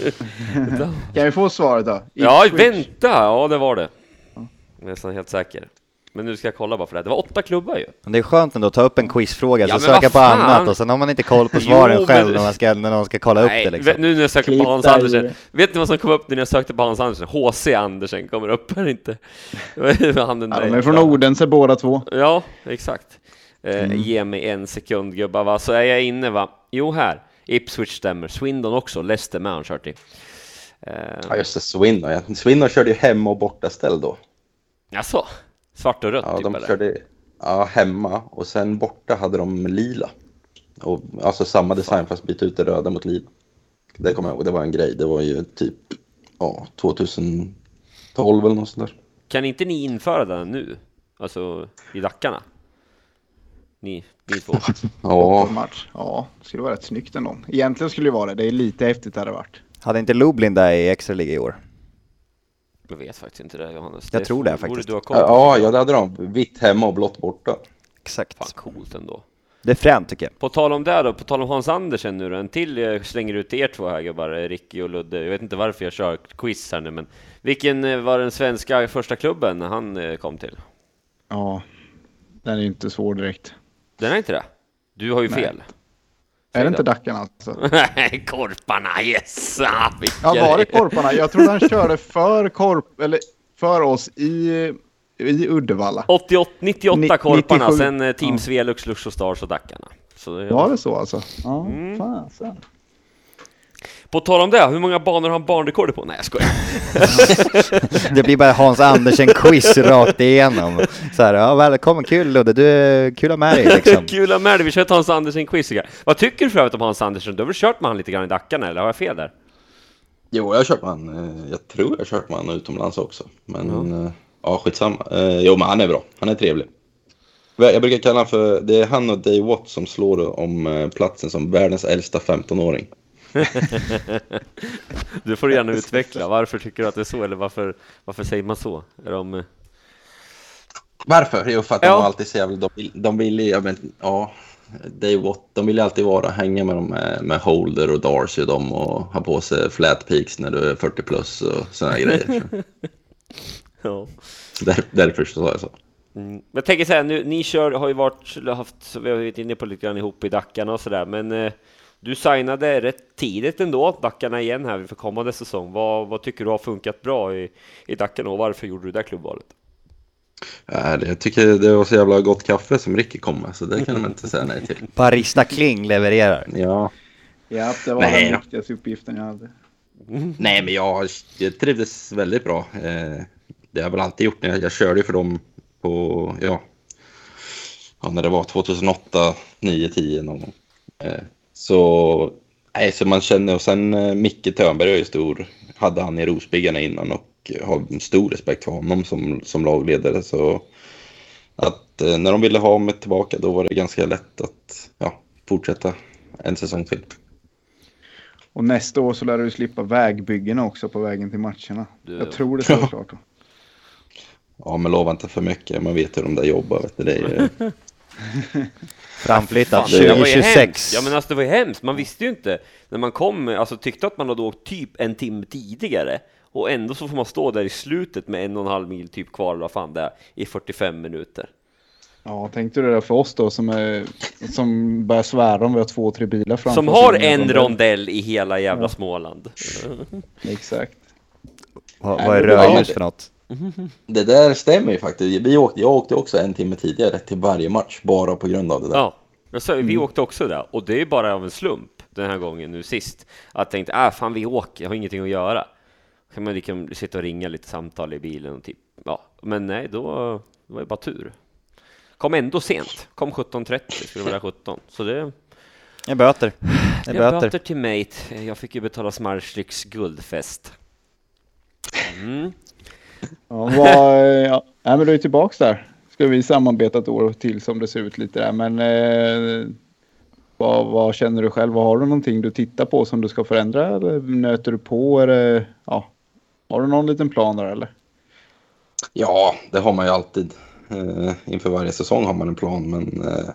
Kan vi få svaret då? ja, Ipswich. vänta! Ja, det var det. Jag är nästan helt säker. Men nu ska jag kolla bara för det. här. Det var åtta klubbar ju. Men det är skönt ändå att ta upp en quizfråga, Ja, så söka på annat och sen har man inte koll på Jo, svaren själv men- när, man ska, när någon ska kolla upp Nej, det liksom. nu när jag söker på Hans Andersen. Vet ni vad som kom upp när jag sökte på Hans Andersen? H.C. Andersen kommer upp här inte. Han den Ja, de är från Odense båda två. Ja, exakt. Eh, Mm. Ge mig en sekund gubbar, va? Så är jag inne va? Jo, här. Ipswich stämmer. Swindon också. Leicester med han kört i. Eh, Ja, just det, Swindon. Ja. Swindon körde ju hemma och bortaställ då. Jaså? Svart och rött Ja, typ de eller? körde ja, hemma och sen borta hade de lila. Och, alltså samma design fast byta ut det röda mot lila. Det kommer jag ihåg, det var en grej. Det var ju typ ja, 2012 eller något sånt där. Kan inte ni införa den nu? Alltså, i Dackarna? Ni, ni två. Ja, Match. Ja, det skulle vara rätt snyggt ändå. Egentligen skulle det vara det. Det är lite häftigt hade det varit. Hade inte Lublin där i extraliga i år? Jag vet faktiskt inte det, Johannes. Jag tror det faktiskt. Du ha koll ja, ja, det hade de. Vitt hemma och blått borta. Exakt. Fan, coolt ändå. Det är fränt tycker jag. På tal om det då, på tal om Hans Andersen nu då, en till jag slänger ut er två här gubbar, eh, Ricky och Ludde. Jag vet inte varför jag kör quiz här nu, men vilken eh, var den svenska första klubben när han eh, kom till? Ja, den är inte svår direkt. Den är inte det? Du har ju Nej. fel. Är det inte Dackarna alltså? Nej, Korparna, yes! Ah, Ja, var det. Korparna? Jag trodde han körde för Korp, eller för oss i, i Uddevalla. 88, 98 Ni- Korparna, 97. sen eh, Team Ja. Lux och Stars och Dackarna. Så det, Var det så alltså? Ja, Mm. fan. fan. På tal om det, hur många banor har han banrekordet på? Nej, jag skojar. Det blir bara Hans Andersen-quiz rakt igenom. Så här, ja välkommen, kul Ludde, du är kul att ha med dig liksom. Kul att ha med dig, vi kör ett Hans Andersen-quiz igår. Vad tycker du för övrigt om Hans Andersen? Du har väl kört med han lite grann i Dackarna, eller har jag fel där? Jo, jag har kört med han. eh, Jag tror jag har kört med han utomlands också. Men eh, ja, skitsamma. Eh, Jo, men han är bra. Han är trevlig. Jag brukar kalla honom för, det är han och Dave Watt som slår om platsen som världens äldsta 15-åring. Du får gärna utveckla, varför tycker du att det är så, eller varför, varför säger man så? Är de, eh, Varför? Jo, för att de Ja. var alltid så jävla... De, vill- de ville ju, ja, men, ja, Dave Watt, de vill ju alltid vara, hänga med dem med, med Holder och Darcy och dem och ha på sig flat peaks när du är 40 plus och sådana grejer. ja. Där, därför så sa jag så. Mm. Jag tänker så här, nu, ni kör, har ju varit, haft, vi har varit inne på lite grann ihop i Dackarna och sådär, men eh, du signade rätt tidigt ändå, Dackarna igen här för kommande säsong. Vad, vad tycker du har funkat bra i, i Dackarna och varför gjorde du det klubbvalet? Ja, det- Jag tycker det var så jävla gott kaffe som Ricky kom med, så det kan man inte säga nej till. Barista Kling levererar. Ja, Ja, det var Nej, den viktigaste uppgiften jag hade. Nej, men jag, jag trivdes väldigt bra. Eh, det har jag väl alltid gjort. när Jag, jag körde ju för dem på, ja, ja när det var 2008, 9, 10 någon gång. Eh, så, nej, så man känner, och sen eh, Micke Törnberg är ju stor, hade han i Rosbyggarna innan och har en stor respekt för honom som, som lagledare. Så att eh, när de ville ha mig tillbaka då var det ganska lätt att ja, fortsätta en säsong till. Och nästa år så lär du slippa vägbyggena också på vägen till matcherna. Du- Jag tror det står klart då. Ja, men lova inte för mycket. Man vet hur de där jobbar. Vet du. Det är, Framflyttat Fan, det var ju hemskt. 2026. Ja men alltså det var ju hemskt, man visste ju inte. När man kom, alltså tyckte att man hade åkt typ en timme tidigare. Och ändå så får man stå där i slutet med en och en halv mil typ kvar, eller vad fan det är, i 45 minuter. Ja, tänkte du det där för oss då som, är, som börjar svära om vi har två, tre bilar framför Som har en rondell. rondell i hela jävla Småland. Exakt. Vad, vad är men det var- rödljus för något? Det där stämmer ju faktiskt. Vi åkte, jag åkte också en timme tidigare till varje match bara på grund av det där. Ja, jag sa, vi åkte också där och det är bara av en slump den här gången nu sist. Att jag tänkte, äh fan vi åker, jag har ingenting att göra. Kan man liksom sitta och ringa lite samtal i bilen och typ, ja. Men nej, då det var det bara tur. Kom ändå sent, kom 17.30, skulle vara 17. Så det, Det är böter. Det är jag böter. böter till mate. Jag fick ju betala Smartrycks guldfest. Mm. Ja, vad, ja. Nej, men du är tillbaka där. Ska vi samarbeta ett år till som det ser ut lite där. Men eh, vad, vad känner du själv? Har du någonting du tittar på som du ska förändra? Eller nöter du på? Eller, ja. Har du någon liten plan där eller? Ja, det har man ju alltid. Eh, inför varje säsong har man en plan, men eh,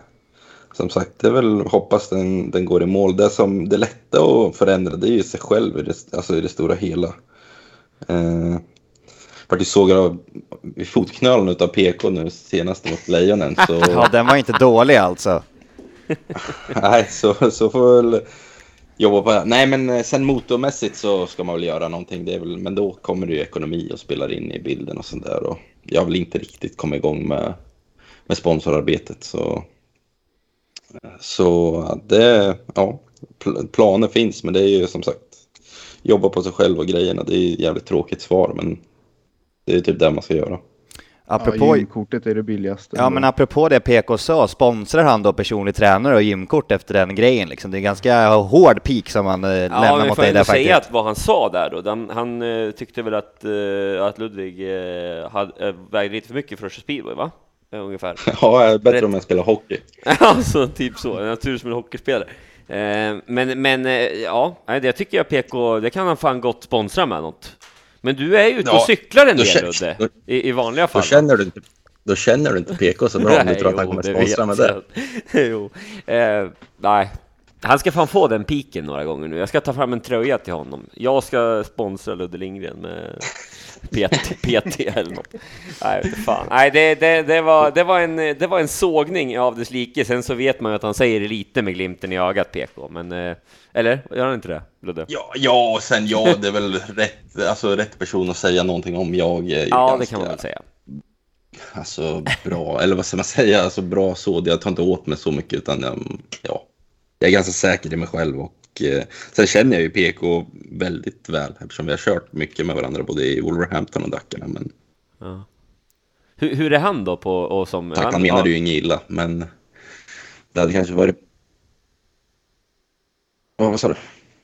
som sagt, det är väl hoppas den, den går i mål. Det som det lätta att förändra, det är ju sig själv i det, alltså i det stora hela. Eh, faktiskt såg jag vid fotknölen utav PK nu senast mot Lejonen, så, Ja, den var inte dålig alltså. nej, så, så får väl jobba på det. Nej, men eh, sen motormässigt så ska man väl göra någonting. Det är väl, men då kommer det ju ekonomi och spelar in i bilden och sånt där. Och jag har väl inte riktigt kommit igång med, med sponsorarbetet. Så, så det, ja, pl- planer finns, men det är ju som sagt jobba på sig själv och grejerna. Det är ju jävligt tråkigt svar, men det är typ det man ska göra. Apropå, Ja, gymkortet är det billigaste. ja, men apropå det PK sa, sponsrar han då personlig tränare och gymkort efter den grejen liksom? Det är ganska hård peak som han eh, Ja, lämnar men mot får dig där säga faktiskt. att vad han sa där då, han, han eh, tyckte väl att, eh, att Ludvig hade, vägde lite för mycket för att köra speedway, va? Ungefär. Ja, bättre Rätt. om jag spelar hockey. alltså, typ så. En natur som en hockeyspelare. Men, men ja, nej, det tycker jag PK, det kan han fan gott sponsra med något. Men du är ju ute och Ja, cyklar en del, Ludde, i, i vanliga fall. Då känner du inte, då känner du inte PK så bra om du tror att han kommer sponsra med det. jo. Eh, nej, han ska fan få den piken några gånger nu. Jag ska ta fram en tröja till honom. Jag ska sponsra Ludde Lindgren med PT, PT eller något. Nej, fan. Nej det, det, det, var, det, var en, det var en sågning av dess like. Sen så vet man ju att han säger det lite med glimten i ögat, PK. Men, eh, eller gör han inte det, Ludde? Ja, ja, och sen ja, det är väl rätt, alltså, rätt person att säga någonting om. Jag är ju Ja, ganska, det kan man väl säga. Alltså bra, eller vad ska man säga, alltså bra så. Jag tar inte åt mig så mycket utan jag, ja, jag är ganska säker i mig själv. Och eh, sen känner jag ju PK väldigt väl eftersom vi har kört mycket med varandra både i Wolverhampton och Dackarna. Men Hur, hur är han då på, och som... tack, han menade ju inget illa, men det hade kanske varit... Ja, vad sa du?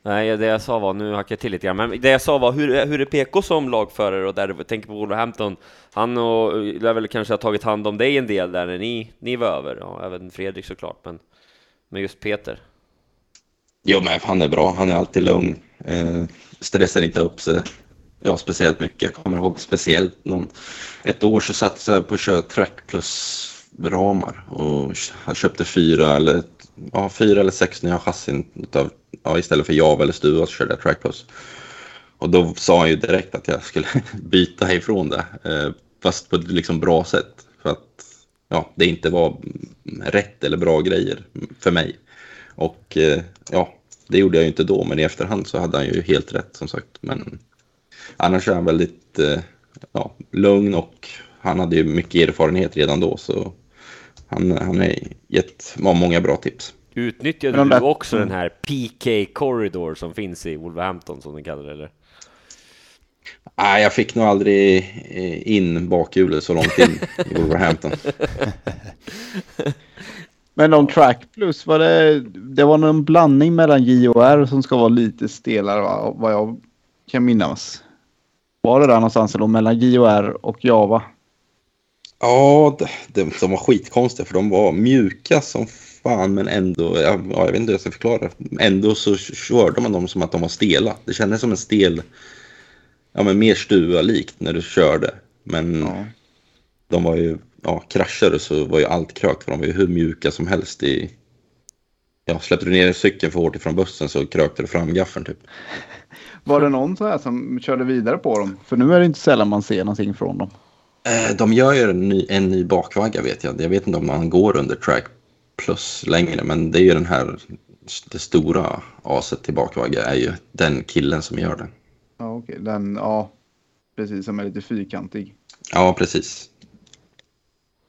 Nej, det jag sa var, nu hackar jag till lite grann, men det jag sa var, hur, hur är PK som lagförare och där tänker på Wolverhampton? Han och, lär väl kanske ha tagit hand om dig en del där när ni, ni var över, ja, även Fredrik såklart, men, men just Peter. Jo, men han är bra. Han är alltid lugn. Eh, stressar inte upp sig. Ja, speciellt mycket. Jag kommer ihåg speciellt någon, ett år så satt jag på att köra track plus ramar och han köpte fyra eller, ja, fyra eller sex nya chassin utav, ja, istället för Java eller Stuva så körde jag track plus. Och då sa han ju direkt att jag skulle byta ifrån det, eh, fast på ett liksom bra sätt. För att ja, det inte var rätt eller bra grejer för mig. Och eh, ja, det gjorde jag ju inte då, men i efterhand så hade han ju helt rätt som sagt. Men annars är han väldigt eh, ja, lugn och han hade ju mycket erfarenhet redan då så han, han har gett många bra tips. Utnyttjade du också den här PK Corridor som finns i Wolverhampton, som den kallar det, eller? Nej, jag fick nog aldrig eh, in bakhjulet så långt in i Wolverhampton. Men om track plus, var det, det var någon blandning mellan J och R som ska vara lite stelare va? vad jag kan minnas. Var det där någonstans eller mellan J och R och Java? Ja, de, de var skitkonstiga för de var mjuka som fan, men ändå, ja, jag vet inte hur jag ska förklara. Ändå så körde man dem som att de var stela. Det kändes som en stel, ja men mer stua-likt när du körde. Men Ja. de var ju, ja, kraschade så var ju allt krökt för de var ju hur mjuka som helst i... Ja, släppte du ner cykeln för hårt ifrån bussen så krökte du fram gaffeln typ. Var det någon så här som körde vidare på dem? För nu är det inte sällan man ser någonting från dem. Eh, De gör ju en ny, en ny bakvagga vet jag. Jag vet inte om man går under track plus längre, men det är ju den här, det stora aset till bakvagga är ju den killen som gör det. Ja, okej. Den, ja, precis, som är lite fyrkantig. Ja, precis.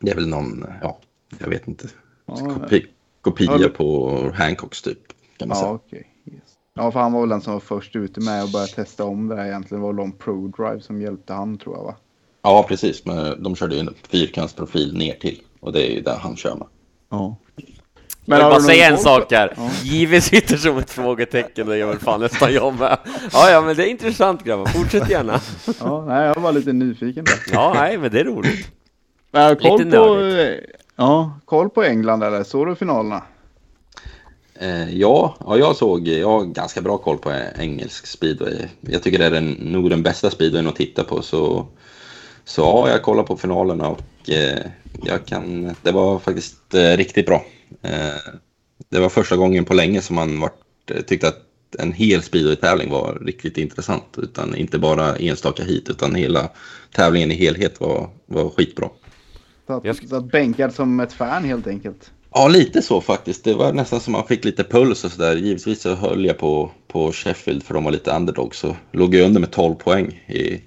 Det är väl någon, ja, jag vet inte. Ja, Kopi, kopia Ja, det- på Hancocks typ, kan man ja säga. okej. Yes. Ja, för han var väl den som var först ute med att börja testa om det här egentligen. Det var de ProDrive som hjälpte han tror jag va? Ja, precis. Men de körde ju en fyrkantsprofil ner till och det är ju där han kör med. Ja. Men jag vill bara säga en sak här. Ja. Give sitter som ett frågetecken, det gör väl fan nästan jag med. Ja, ja, men det är intressant grabbar. Fortsätt gärna. Ja, nej, jag var lite nyfiken där. Ja, nej, men det är roligt. Har du koll Lite på, nördigt. ja, koll på England eller? Såg du finalerna? Eh, ja, ja, jag såg, jag har ganska bra koll på engelsk speedway. Jag tycker det är den, nog den bästa speedwayen att titta på. Så, så ja, jag kollar på finalerna och eh, jag kan, det var faktiskt eh, riktigt bra. Eh, det var första gången på länge som man vart, eh, tyckte att en hel speedway-tävling var riktigt intressant. Utan inte bara enstaka hit, utan hela tävlingen i helhet var, var skitbra. Så att, så att bänkad som ett fan helt enkelt. Ja, lite så faktiskt. Det var nästan som man fick lite puls och sådär. Givetvis så höll jag på, på Sheffield för de var lite underdog. Så låg jag under med 12 poäng i,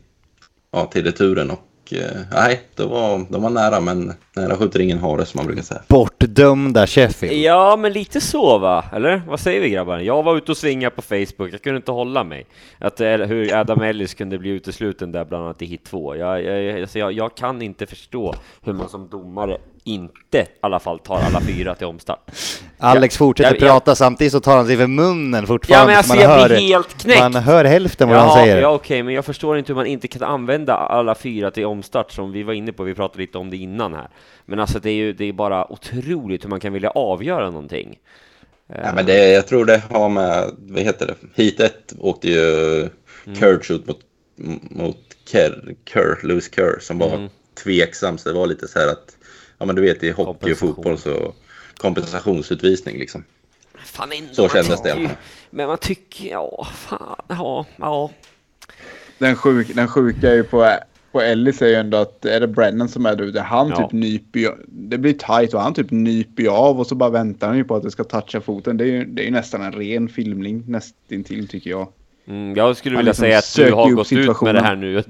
ja, till returen. Och eh, nej, det var, de var nära men nära skjuter ingen hare som man brukar säga. Bortdömda Sheffield. Ja, men lite så va? Eller? Vad säger vi grabbar? Jag var ute och svinga på Facebook, jag kunde inte hålla mig. Att, eh, hur Adam Ellis kunde bli utesluten där bland annat i hit 2. Jag, jag, alltså jag, jag kan inte förstå hur man som domare inte i alla fall tar alla fyra till omstart. Alex fortsätter jag- jag- prata samtidigt så tar han sig för munnen Ja fortfarande. men alltså man jag blir hör, helt knäckt! Man hör hälften vad han Jaha, säger. Ja okej, men jag förstår inte hur man inte kan använda alla fyra till omstart som vi var inne på, vi pratade lite om det innan här. Men alltså det är ju det är bara otroligt hur man kan vilja avgöra någonting. Ja, men det, jag tror det har med, vad heter det, Heat 1 åkte ju Mm. Kurt ut mot, mot Kerr, Kerr, Lewis Kerr som var Mm. tveksam. Så det var lite så här att, ja men du vet i hockey och fotboll så kompensationsutvisning liksom. Fan ändå, Så kändes det ju-. Men man tycker, ja, fan, ja, ja. Den, sjuk, den sjuka är ju på, på Ellis är ju ändå att är det Brennan som är där ute. Han Ja. typ nyper Det blir tight och han typ nyper av och så bara väntar han ju på att det ska toucha foten. Det är ju, det är ju nästan en ren filmning nästintill tycker jag. Mm, jag skulle vilja liksom säga att du har gått ut med det här nu.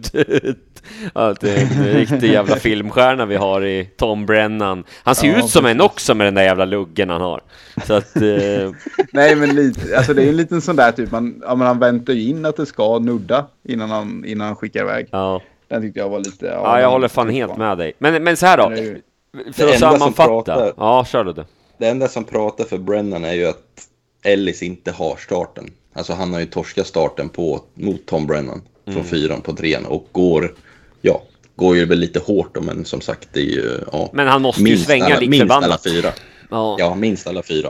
Att, det är en riktig jävla filmstjärna vi har i Tom Brennan. Han ser Ja, ut som en precis. också med den där jävla luggen han har. Så att, eh, Nej men lite, alltså det är en liten sån där typ, man, ja, men han väntar ju in att det ska nudda innan han, innan han skickar iväg. ja. Den tyckte jag var lite... ja, jag den håller fan tyckte helt jag. med dig. Men, men så här då, för att sammanfatta. pratar- Ja, kör du det. Det enda som pratar för Brennan är ju att Ellis inte har starten. Alltså han har ju torskat starten på, mot Tom Brennan från fyran på trean och går, ja, går ju väl lite hårt då, men som sagt det är ju, ja. Men han måste ju svänga alla, minst alla förbannat. fyra. Ja. Ja, minst alla fyra.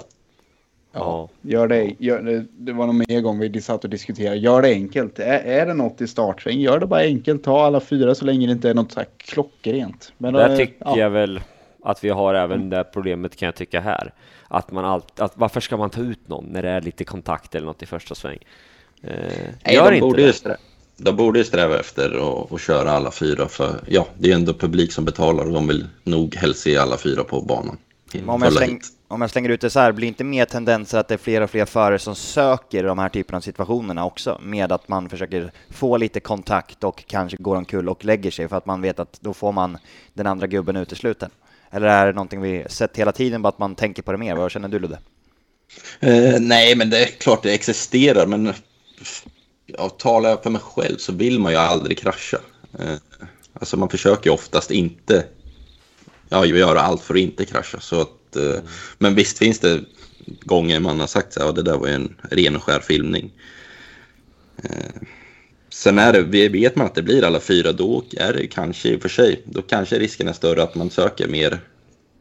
ja. Gör det, gör det, det var nog mer gång vi satt och diskuterade. Gör det enkelt. Är, är det något i startsväng, gör det bara enkelt. Ta alla fyra så länge det inte är något så här klockrent. Men, Där eh, tycker ja. jag väl att vi har även det problemet kan jag tycka här. Att man allt, att varför ska man ta ut någon när det är lite kontakt eller något i första sväng? Eh, Nej, gör de, inte borde ju det. sträva, de borde ju sträva efter att köra alla fyra för ja, det är ändå publik som betalar och de vill nog helst se alla fyra på banan. Om jag, släng, om jag slänger ut det så här, blir inte mer tendenser att det är fler och fler förare som söker de här typerna av situationerna också? Med att man försöker få lite kontakt och kanske går omkull och lägger sig för att man vet att då får man den andra gubben utesluten. Eller är det någonting vi sett hela tiden, bara att man tänker på det mer? Vad känner du Ludde? Eh, nej, men det är klart det existerar, men ja, talar jag för mig själv så vill man ju aldrig krascha. Eh, alltså man försöker ju oftast inte ja, göra allt för att inte krascha. Så att, eh, Men visst finns det gånger man har sagt så här, ja, det där var ju en ren och skär filmning. Eh, sen är det, vi- vet man att det blir alla fyra, då är det kanske i och för sig, då kanske risken är större att man söker mer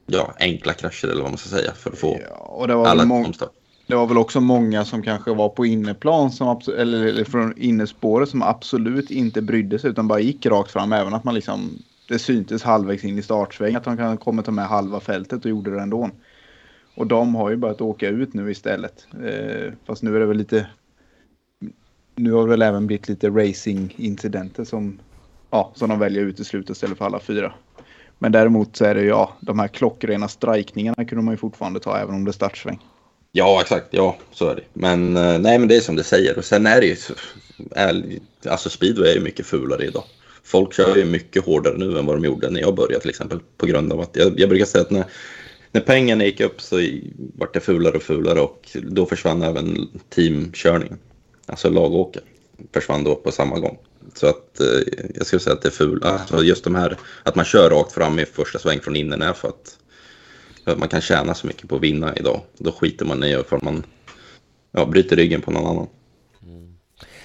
ja, enkla krascher eller vad man ska säga för att få Ja, och det var, alla att det var väl också många som kanske var på inneplan som eller, eller från innespåret som absolut inte brydde sig utan bara gick rakt fram. Även att man liksom det syntes halvvägs in i startsväng att de kan komma ta med halva fältet och gjorde det ändå. Och de har ju börjat åka ut nu istället. Eh, fast nu är det väl lite. Nu har det väl även blivit lite racing-incidenter som, ja, som de väljer att utesluta istället för alla fyra. Men däremot så är det ju, ja, de här klockrena strikningarna kunde man ju fortfarande ta även om det är startsväng. Ja, exakt. Ja, så är det. Men eh, nej, men det är som du säger. Och sen är det ju... Är, alltså speedway är ju mycket fulare idag. Folk kör ju mycket hårdare nu än vad de gjorde när jag började till exempel. På grund av att jag, jag brukar säga att när, när pengarna gick upp så vart det fulare och fulare och då försvann även teamkörningen. Alltså lagåka, försvann då på samma gång. Så att eh, jag skulle säga att det är ful. Alltså just de här att man kör rakt fram i första sväng från innen är för att för att man kan tjäna så mycket på att vinna idag. Då skiter man i för man ja, bryter ryggen på någon annan. Mm.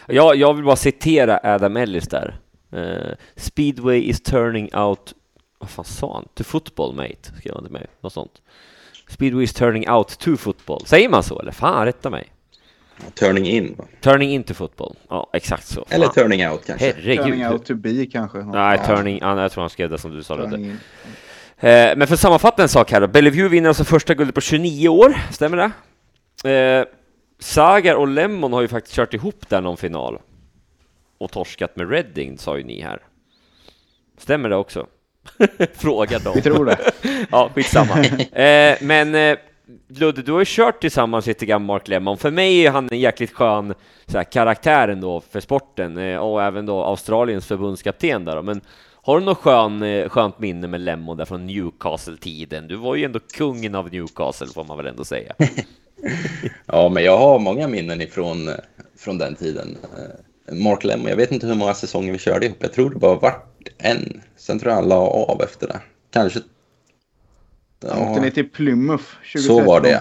Ja, jag vill bara citera Adam Ellis där. Uh, Speedway is turning out... Vad fan sa han? To football, mate, skrev han till mig. Något sånt. Speedway is turning out to football. Säger man så eller? Fan, rätta mig. Turning in, va? Turning into football. Ja, exakt så. eller Fan. turning out kanske. Herregud. Turning out to be kanske. Nej, Ja, turning... Ja, jag tror han skrev det som du sa. Turning in. Eh, men för att sammanfatta en sak här då. Bellevue vinner alltså första guldet på 29 år, stämmer det? Eh, Sagar och Lemon har ju faktiskt kört ihop där någon final. Och torskat med Redding, sa ju ni här. Stämmer det också? Frågar dem. Vi tror det. ja, skitsamma. Eh, men eh, Ludde, du har ju kört tillsammans lite grann med Mark Lemmon. För mig är han en jäkligt skön så här, karaktär ändå för sporten eh, och även då Australiens förbundskapten där då. Men har du något skön, eh, skönt minne med Lemmon där från Newcastle-tiden? Du var ju ändå kungen av Newcastle får man väl ändå säga. Ja, men jag har många minnen ifrån eh, från den tiden. Mark Lemmon, jag vet inte hur många säsonger vi körde ihop. Jag tror det bara vart en. Sen tror jag han la av efter det. Kanske... Ja. Åkte ni till Plymouth 2013? så var det, ja.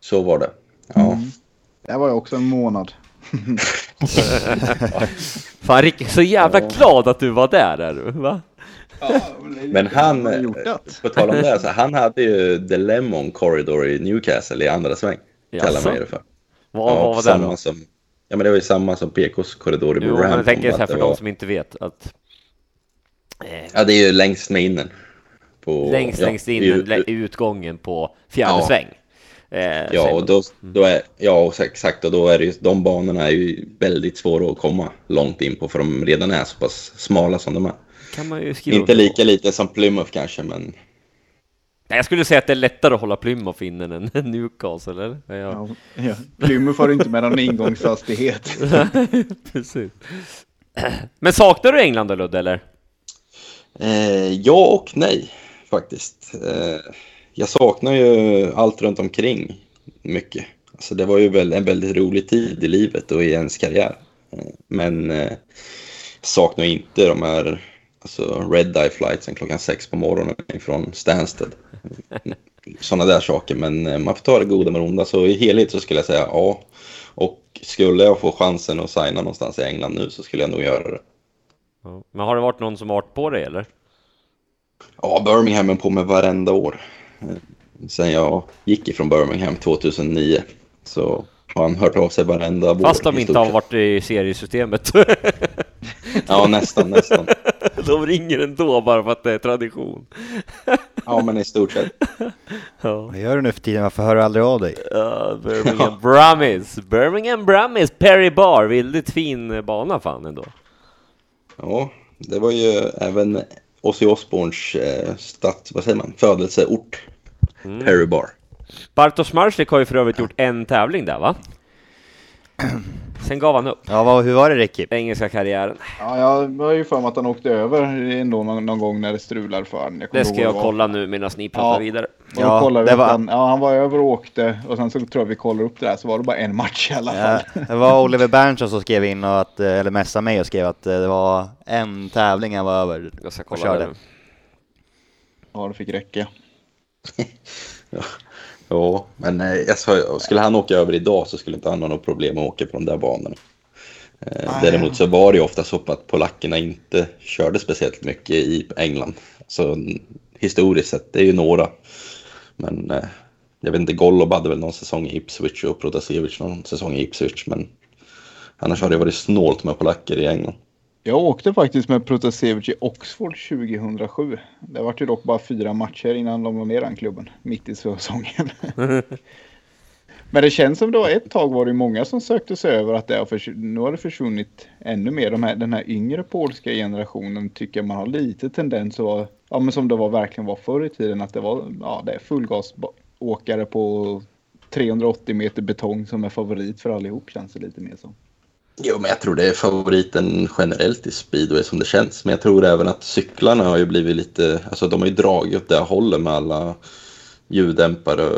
Så var det. Ja. Mm. Det var jag också en månad. Fan Rick, så jävla glad att du var där är du, va? Men han, på tal om det, så han hade ju The Lemon Corridor i Newcastle i andra sväng. Kallar man det för. Vad, vad var det samma då? som, ja, men det var ju samma som PKs korridor i Jo, men jag tänker så här för de var- som inte vet att eh, Ja, det är ju längst med innen. På, längst, ja, längst in i- utgången på fjärde Ja. sväng. Eh, Ja, och då, då är, ja, exakt. Och då är det ju, de banorna är ju väldigt svåra att komma långt in på för de redan är så pass smala som de är. kan man ju skriva Inte lika lite som Plymouth kanske, men Nej, Jag skulle säga att det är lättare att hålla Plymouth inne än Newcastle, eller? Ja, Ja, ja. Plymouth har inte med någon ingångshastighet. precis. Men saknar du England då, Ludde, eller? eh, ja och nej faktiskt. Eh, jag saknar ju allt runt omkring mycket. Alltså, det var ju en väldigt rolig tid i livet och i ens karriär. Eh, men jag saknar inte de här alltså, Red Eye flightsen klockan sex på morgonen från Stansted. Sådana där saker, men man får ta det goda med det onda. Så i helhet så skulle jag säga ja. Och skulle jag få chansen att signa någonstans i England nu så skulle jag nog göra det. Men har det varit någon som har varit på dig, eller? Ja, Birmingham är på mig varenda år. Eh, Sen jag gick ifrån Birmingham 2009 så har han hört av sig varenda vår. Fast de inte har varit i seriesystemet. Ja, nästan, nästan. de ringer ändå bara för att det är tradition. Ja, men i stort sett. Ja. Vad gör du nu för tiden? Varför hör du aldrig av dig? Ja, Birmingham Brummies. Birmingham Brummies, Perry Bar. Väldigt fin bana fan ändå. Ja, det var ju även Ozzy Osbournes eh, stat, vad säger man, födelseort. Mm. Perry Bar. Bartosz Marslik har ju för övrigt gjort en tävling där, va? Sen gav han upp Ja, vad, hur var det Ricky? engelska karriären. Ja, jag var ju för mig att han åkte över ändå någon, någon gång när det strular för honom. Det ska jag kolla nu medan ni pratar Ja. vidare. Och Ja, vi det var- han, ja, han var över och åkte och sen så tror jag vi kollade upp det där så var det bara en match i alla Ja, fall. det var Oliver Berntsson som skrev in och att, eh, eller messade mig och skrev att eh, det var en tävling han var över. Jag ska Och kolla körde. det nu. Ja, det fick räcka. Ja, men eh, jag sa, skulle han åka över idag så skulle inte han ha något problem att åka på de där banorna. Eh, Nej. däremot så var det ju ofta så att polackerna inte körde speciellt mycket i England. Så historiskt sett. Det är ju några. Men eh, jag vet inte, Golob hade väl någon säsong i Ipswich och Protasevich någon säsong i Ipswich. Men annars har det varit snålt med polacker i England. Jag åkte faktiskt med Protasevich i Oxford 2007. Det var ju dock bara fyra matcher innan de la ner den klubben, mitt i säsongen. Men det känns som det var ett tag var det många som sökte sig över att det har förs- nu har det försvunnit ännu mer. De här, den här yngre polska generationen tycker jag man har lite tendens att vara, ja men som det var verkligen var förr i tiden, att det var, ja det är fullgasåkare på 380 meter betong som är favorit för allihop känns det lite mer som. Jo, men jag tror det är favoriten generellt i speedway som det känns. Men jag tror även att cyklarna har ju blivit lite, alltså de har ju dragit åt det hållet med alla ljuddämpare,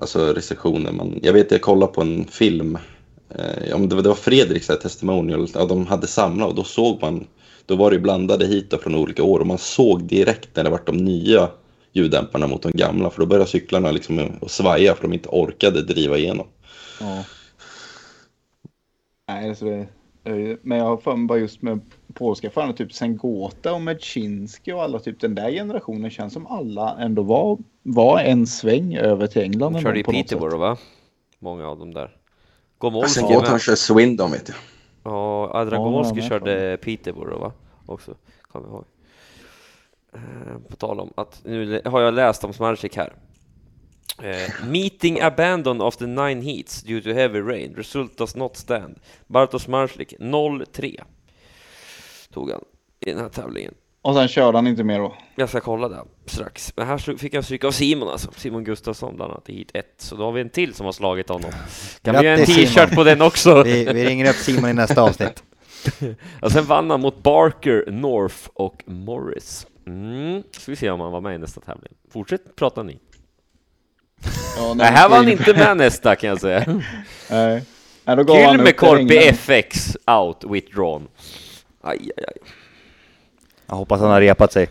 alltså restriktioner. Man, jag vet, jag kollade på en film, eh, om det var, det var Fredriks testimonial, ja, de hade samlat och då såg man, då var det blandade hit från olika år och man såg direkt när det var de nya ljuddämparna mot de gamla, för då började cyklarna liksom att svaja för de inte orkade driva igenom. Ja. Nej, så det, men jag har för mig bara just med polska förarna, typ Sengota och Medzinski och alla, typ den där generationen känns som alla ändå var, var en sväng över till England. De körde i på något Peterborough sätt. va? Många av dem där. Gomolski Sen går han med. kör Swindon vet jag. Ja, Adrian Ja, Gomolski körde Peterborough va? Också, kommer jag ihåg. Eh, På tal om att, nu har jag läst om Smarsik här. Eh, meeting abandoned after nine heats due to heavy rain. Result does not stand. Bartosz Marslik 0-3 tog han i den här tävlingen. Och sen körde han inte mer då. Jag ska kolla det strax. Men här fick jag stryk av Simon alltså. Simon Gustafsson bland annat i hit 1. Så då har vi en till som har slagit honom. Kan vi göra en Grattis, t-shirt Simon. på den också? Vi, vi ringer upp Simon i nästa avsnitt. Och sen vann han mot Barker, North och Morris. Mm. Ska vi se om han var med i nästa tävling. Fortsätt prata ni. Ja, Nej, här var han inte med nästa kan jag säga. Nej. Nej, Kylmäkorpi till England. FX out withdrawn. Aj, aj, aj. Jag hoppas han har repat sig.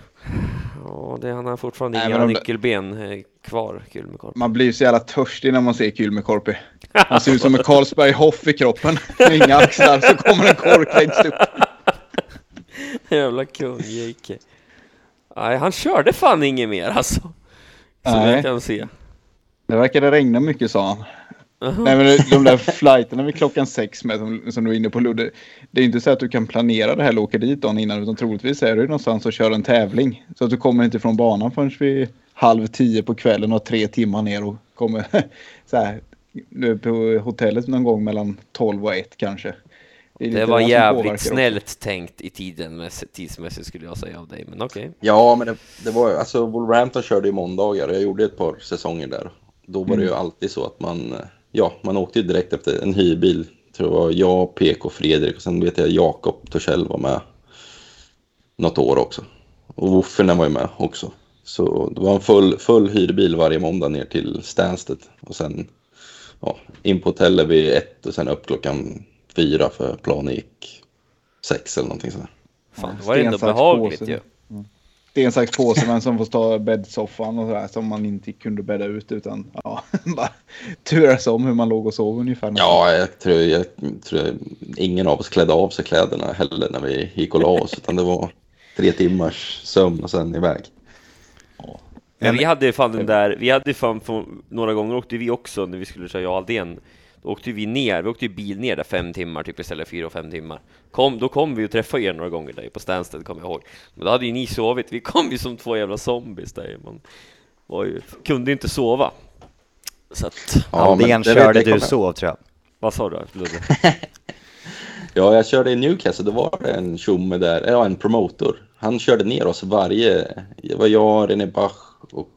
Ja, det, han har fortfarande Nej, inga men de- nyckelben eh, kvar, Kylmäkorpi. Man blir så jävla törstig när man ser Kylmäkorpi. Han ser ut som en Carlsberg Hoff i kroppen. Inga axlar så kommer en kork längst upp. Jävla kung, JK. Nej, han körde fan inget mer alltså. Som Nej. jag kan se. Det verkade regna mycket sa han. Nej men de där flighterna vid klockan sex med som, som du var inne på Ludde. Det är inte så att du kan planera det här eller åka dit dagen innan utan troligtvis är du någonstans och kör en tävling. Så att du kommer inte från banan förrän vid halv tio på kvällen och har tre timmar ner och kommer så här är på hotellet någon gång mellan 12 och 1 kanske. är Det lite var jävligt påverkar också. snällt tänkt i tiden, med- tidsmässigt skulle jag säga av dig, men okej. Ja, men det, det var ju- alltså Wolverhampton körde ju måndagar och jag gjorde ett par säsonger där. Då var det ju alltid så att man, eh, ja, man åkte ju direkt efter en hyrbil. Tror det var jag, PK, Fredrik och sen vet jag Jakob Torssell var med något år också. Och Woffernen var ju med också. Så det var en full, full hyrbil varje måndag ner till Stansted och sen ja, in på hotellet vid ett och sen upp klockan fyra för planen gick sex eller någonting sådär. Fan, det var ändå behagligt ju. Sten, sax, påse, men som får stå i bäddsoffan och sådär som man inte kunde bädda ut utan ja, bara turas om hur man låg och sov ungefär. Ja, jag tror, jag tror ingen av oss klädde av sig kläderna heller när vi gick och la oss, utan det var tre timmars sömn och sen iväg. Men vi hade ju fan den där, vi hade ju fan några gånger åkte vi också när vi skulle köra jag Aldén. Då åkte vi ner, vi åkte ju bil ner där fem timmar typ istället för fyra och fem timmar. Kom, då kom vi och träffade er några gånger där på Stansted kommer jag ihåg. Men då hade ju ni sovit, vi kom ju som två jävla zombies där. Man var ju, kunde inte sova. Så att, Ja, Aldén körde du sov tror jag. vad sa du Ludde? Ja, jag körde i Newcastle, då var det en tjomme där, ja en promotor. Han körde ner oss varje, det var jag, René Bach och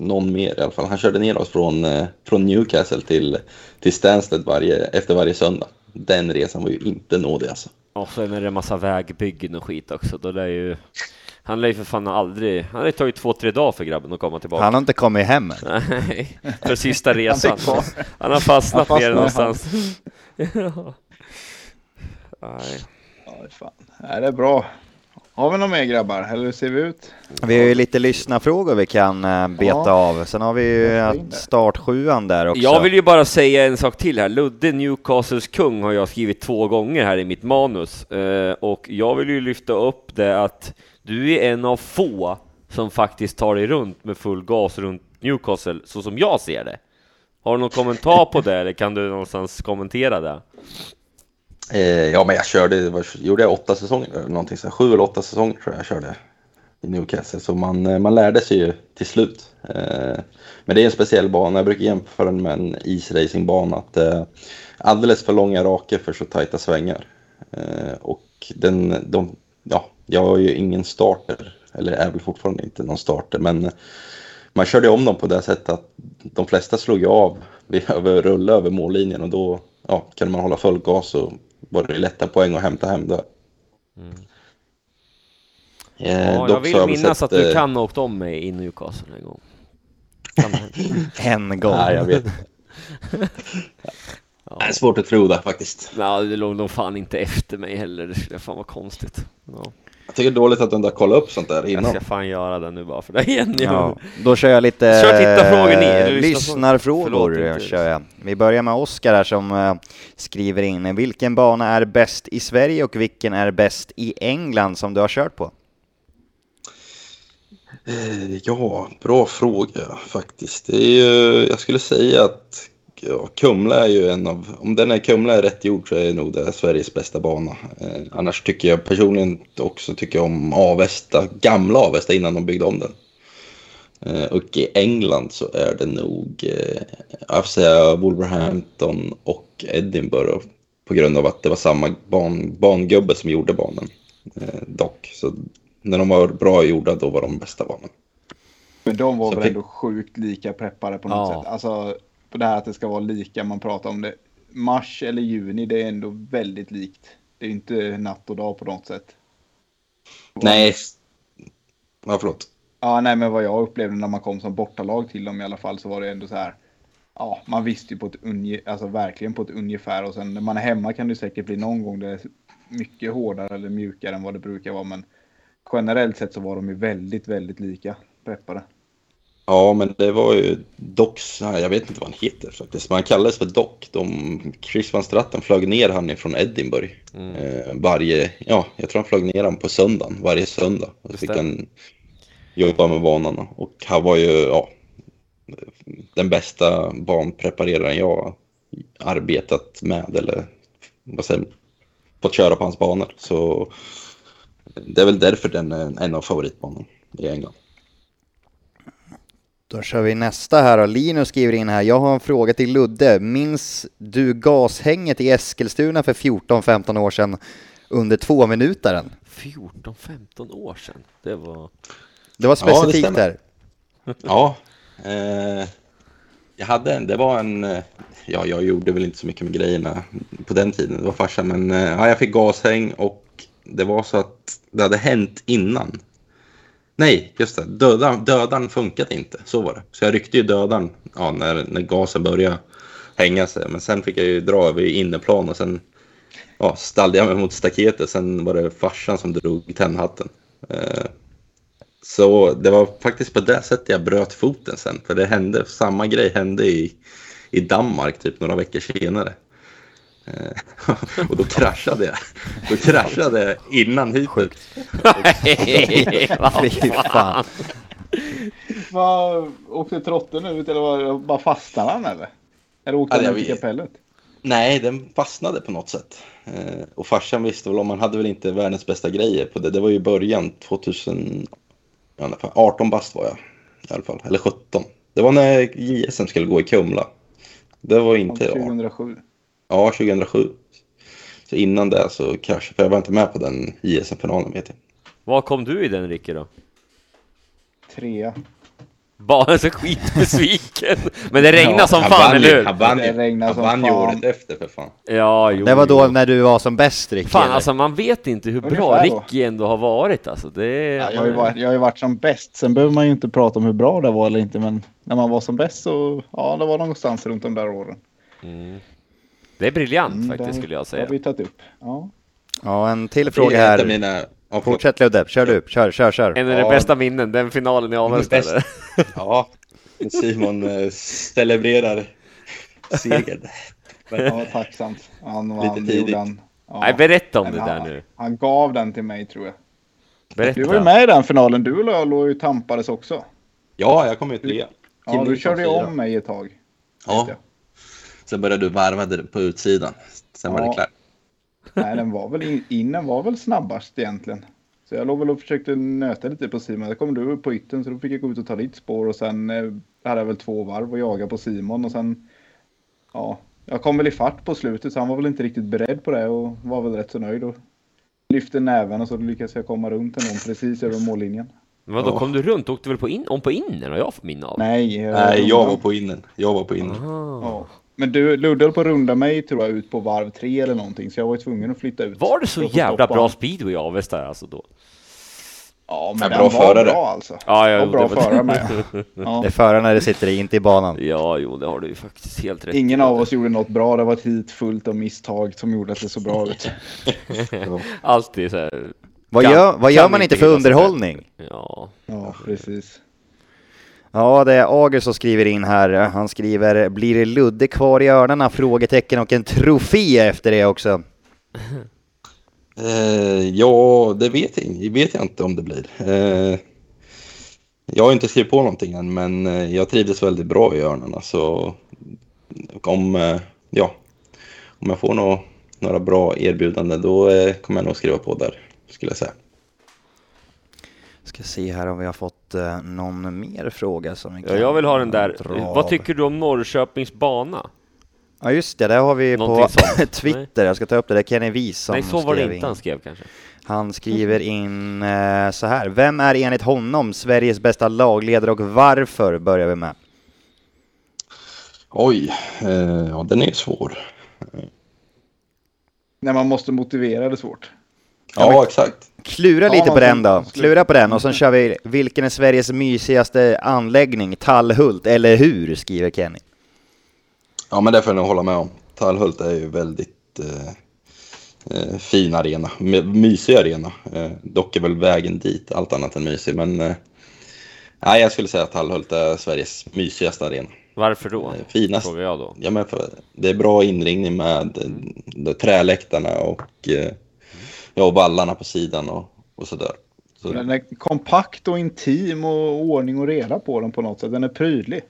någon mer i alla fall. Han körde ner oss från, eh, från Newcastle till, till Stansted varje, efter varje söndag. Den resan var ju inte nådig alltså. Och sen är det en massa vägbyggen och skit också. Då lär ju, han lär ju för fan aldrig, han har ju tagit två, tre dagar för grabben att komma tillbaka. Han har inte kommit hem än. Nej, för sista resan. kvar. Han har fastnat Han ner fastnar i någonstans. Ja. Nej. Ja, fan. Nej, det är bra. Har vi något mer grabbar? Eller hur ser vi ut? Vi har ju lite lyssnarfrågor vi kan eh, beta Ja. av. Sen har vi ju startsjuan där också. Jag vill ju bara säga en sak till här. Ludde Newcastles kung har jag skrivit två gånger här i mitt manus. Eh, och jag vill ju lyfta upp det att du är en av få som faktiskt tar dig runt med full gas runt Newcastle, så som jag ser det. Har du någon kommentar på det, eller kan du någonstans kommentera det? Eh, ja, men jag körde, var, gjorde jag åtta säsonger? eller Någonting så här, sju eller åtta säsonger tror jag jag körde i Newcastle. Så man, eh, man lärde sig ju till slut. Eh, men det är en speciell bana. Jag brukar jämföra den med en isracingbana. Att, eh, alldeles för långa rake för så tajta svängar. Eh, och den, de, ja, jag har ju ingen starter, eller är väl fortfarande inte någon starter, men man körde om dem på det sättet att de flesta slog ju av vid över, rulla över mållinjen och då ja, kunde man hålla full gas och var det lätta poäng att hämta hem där. Mm. Eh, Ja, jag vill minnas sett, att du eh, kan ha åkt om mig i Newcastle en gång. En gång. Nej, jag vet. Det är svårt att tro det faktiskt. Ja, det låg nog fan inte efter mig heller, det fan vara konstigt. Ja. Jag tycker det är dåligt att du inte har kollat upp sånt där Jag innan. ska fan göra det nu bara för dig igen. Ja, då kör jag lite Kör tittarfrågor ni, eller eh, lyssnarfrågor. Förlåt, kör jag. Vi börjar med Oskar här som eh, skriver in vilken bana är bäst i Sverige och vilken är bäst i England som du har kört på? Eh, Ja, bra fråga faktiskt. Det är ju, jag skulle säga att ja, Kumla är ju en av, om den är Kumla är rätt gjord så är nog det Sveriges bästa bana. Eh, annars tycker jag personligen också tycker jag om Avesta, gamla Avesta innan de byggde om den. Eh, och i England så är det nog, eh, jag får säga Wolverhampton och Edinburgh på grund av att det var samma ban, bangubbe som gjorde banan eh, dock. Så när de var bra gjorda då var de bästa banan. Men de var Så väl fick- ändå sjukt lika preppade på något Ja. sätt. Alltså på det här att det ska vara lika, man pratar om det. Mars eller juni, det är ändå väldigt likt. Det är inte natt och dag på något sätt. Nej. Ja, förlåt. Ja, nej, men vad jag upplevde när man kom som bortalag till dem i alla fall så var det ändå så här. Ja, man visste ju på ett unge, alltså verkligen på ett ungefär och sen när man är hemma kan det säkert bli någon gång det är mycket hårdare eller mjukare än vad det brukar vara, men generellt sett så var de ju väldigt, väldigt lika preppade. Ja, men det var ju Docs, jag vet inte vad han heter faktiskt, men han kallades för Doc. De, Chris van Stratten flög ner han från Edinburgh Mm. eh, varje, ja, jag tror han flög ner han på söndagen, varje söndag. Och så fick han jobba med banan och han var ju, ja, den bästa banprepareraren jag arbetat med eller vad säger man, fått köra på hans banor. Så det är väl därför den är en av favoritbanorna i England. Då kör vi nästa här och Linus skriver in här. Jag har en fråga till Ludde. Minns du gashänget i Eskilstuna för 14-15 år sedan under två minutaren? 14-15 år sedan. Det var... Det var Ja, det specifikt där. Ja, eh, jag hade en, det var en, eh, ja jag gjorde väl inte så mycket med grejerna på den tiden, det var farsan, men eh, ja, jag fick gashäng och det var så att det hade hänt innan. Nej, just det, dödan, dödan funkade inte, så var det. Så jag ryckte ju dödan ja, när, när gasen började hänga sig, men sen fick jag ju dra över inneplan innerplan och sen ja, stallde jag mig mot staketet, sen var det farsan som drog tändhatten. Eh, så det var faktiskt på det sättet jag bröt foten sen. För det hände, samma grej hände i, i Danmark typ några veckor senare. Eh, och då kraschade jag. Då kraschade jag innan hitet. Fy fan. Vad, åkte trotten ut eller var, bara fastnade han eller? Eller åkte han ut i kapellet? Nej, den fastnade på något sätt. Eh, och farsan visste väl om, han hade väl inte världens bästa grejer på det. Det var ju början 2000, i alla fall, 18 bast var jag i alla fall, eller 17. Det var när JSM skulle gå i Kumla. Det var inte jag. 2007. Ja, 2007. Så innan det så kraschade, för jag var inte med på den JSM-finalen vet jag. Var kom du i den Ricky då? Trea. Bara så skitbesviken. Men det regnar Ja, som fan, vann eller hur? Han vann Det regnar som vann fan. året efter för fan. Ja, jo, Det var då jo. när du var som bäst Ricky. Fan eller? alltså man vet inte hur bra då. Ricky ändå har varit alltså. Det. Ja, jag, har ju varit, jag har ju varit som bäst. Sen behöver man ju inte prata om hur bra det var eller inte. Men när man var som bäst så ja, det var någonstans runt de där åren. Mm. Det är briljant Mm, faktiskt det- skulle jag Det säga. har vi tagit upp. Ja. Ja, en till Det fråga här. Mina, ja. Fortsätt Ludde, kör du. Kör, kör, kör. En av de Ja. bästa minnen, den finalen i Avesta? Ja, Simon eh, celebrerar segern. Ja, tacksamt. Han, Lite han, det tidigt. Ja. Nej, berätta om Men det han, där nu. Han gav den till mig tror jag. Berätta. Du var ju med i den finalen. Du och jag låg ju tampades också. Ja, jag kom ju trea. Ja, du körde ju om mig ett tag. Ja. Jag. Sen började du varva på utsidan. Sen var Ja. det klart. Nej, den var väl in, innen var väl snabbast egentligen. Så jag låg väl och försökte nöta lite på Simon. Då kom du upp på ytten så då fick jag gå ut och ta ditt spår och sen eh, hade jag väl två varv och jaga på Simon och sen ja, jag kom väl i fart på slutet så han var väl inte riktigt beredd på det och var väl rätt så nöjd och lyfte näven och så lyckades jag komma runt honom precis över mållinjen. Men Ja. kom du runt? Åkte väl på in, om på inner? Har jag fått minne av? Nej, eh, Nej, jag var på innen. Jag var på innen. Aha. Ja. Men du, Ludde höll på att runda mig tror jag ut på varv tre eller någonting så jag var ju tvungen att flytta ut. Var det så jävla bra speedway i Avesta alltså då? Ja, Ja, men bra den var förare. bra alltså. Ja, ja, Och jo, bra det var- förare med. Ja. Det är förarna det sitter i, inte i banan. Ja, jo, det har du ju faktiskt helt rätt. Ingen av oss gjorde något bra. Det var ett hit fullt av misstag som gjorde att det såg bra ut. Alltid så här. Vad gör, vad gör man inte för underhållning? Ja. Ja, precis. Ja, det är Ager som skriver in här. Han skriver, blir det Ludde kvar i örnarna? Frågetecken och en trofé efter det också. Eh, ja, det vet jag, vet jag inte om det blir. Eh, jag har inte skrivit på någonting än, men eh, jag trivdes väldigt bra i Örnarna. Så om, eh, ja, om jag får nå- några bra erbjudanden, då eh, kommer jag nog skriva på där, skulle jag säga. Ska se här om vi har fått eh, någon mer fråga som vi ja, kan jag vill ha den där. dra Vad tycker du om Norrköpings bana? Ja just det, där har vi på Någonting sånt. Twitter, jag ska ta upp det, det är Kenny Wies som Nej, så var det inte han in. skrev kanske. Han skriver in eh, så här, vem är enligt honom Sveriges bästa lagledare och varför börjar vi med? Oj, eh, ja den är svår. När man måste motivera det svårt. Ja, exakt. Klura Ja, lite på den då, klura på den och sen kör vi, vilken är Sveriges mysigaste anläggning? Tallhult, eller hur? Skriver Kenny. Ja, men det får jag nog hålla med om. Tallhult är ju väldigt eh, eh, fin arena, My- mysig arena. Eh, dock är väl vägen dit allt annat än mysig, men eh, nej, jag skulle säga att Tallhult är Sveriges mysigaste arena. Varför då? Eh, finast. Frågar jag då. Ja, men för, det är bra inringning med eh, de träläktarna och, eh, ja, och vallarna på sidan och, och sådär. Så, Den är kompakt och intim och ordning och reda på den på något sätt. Den är prydlig.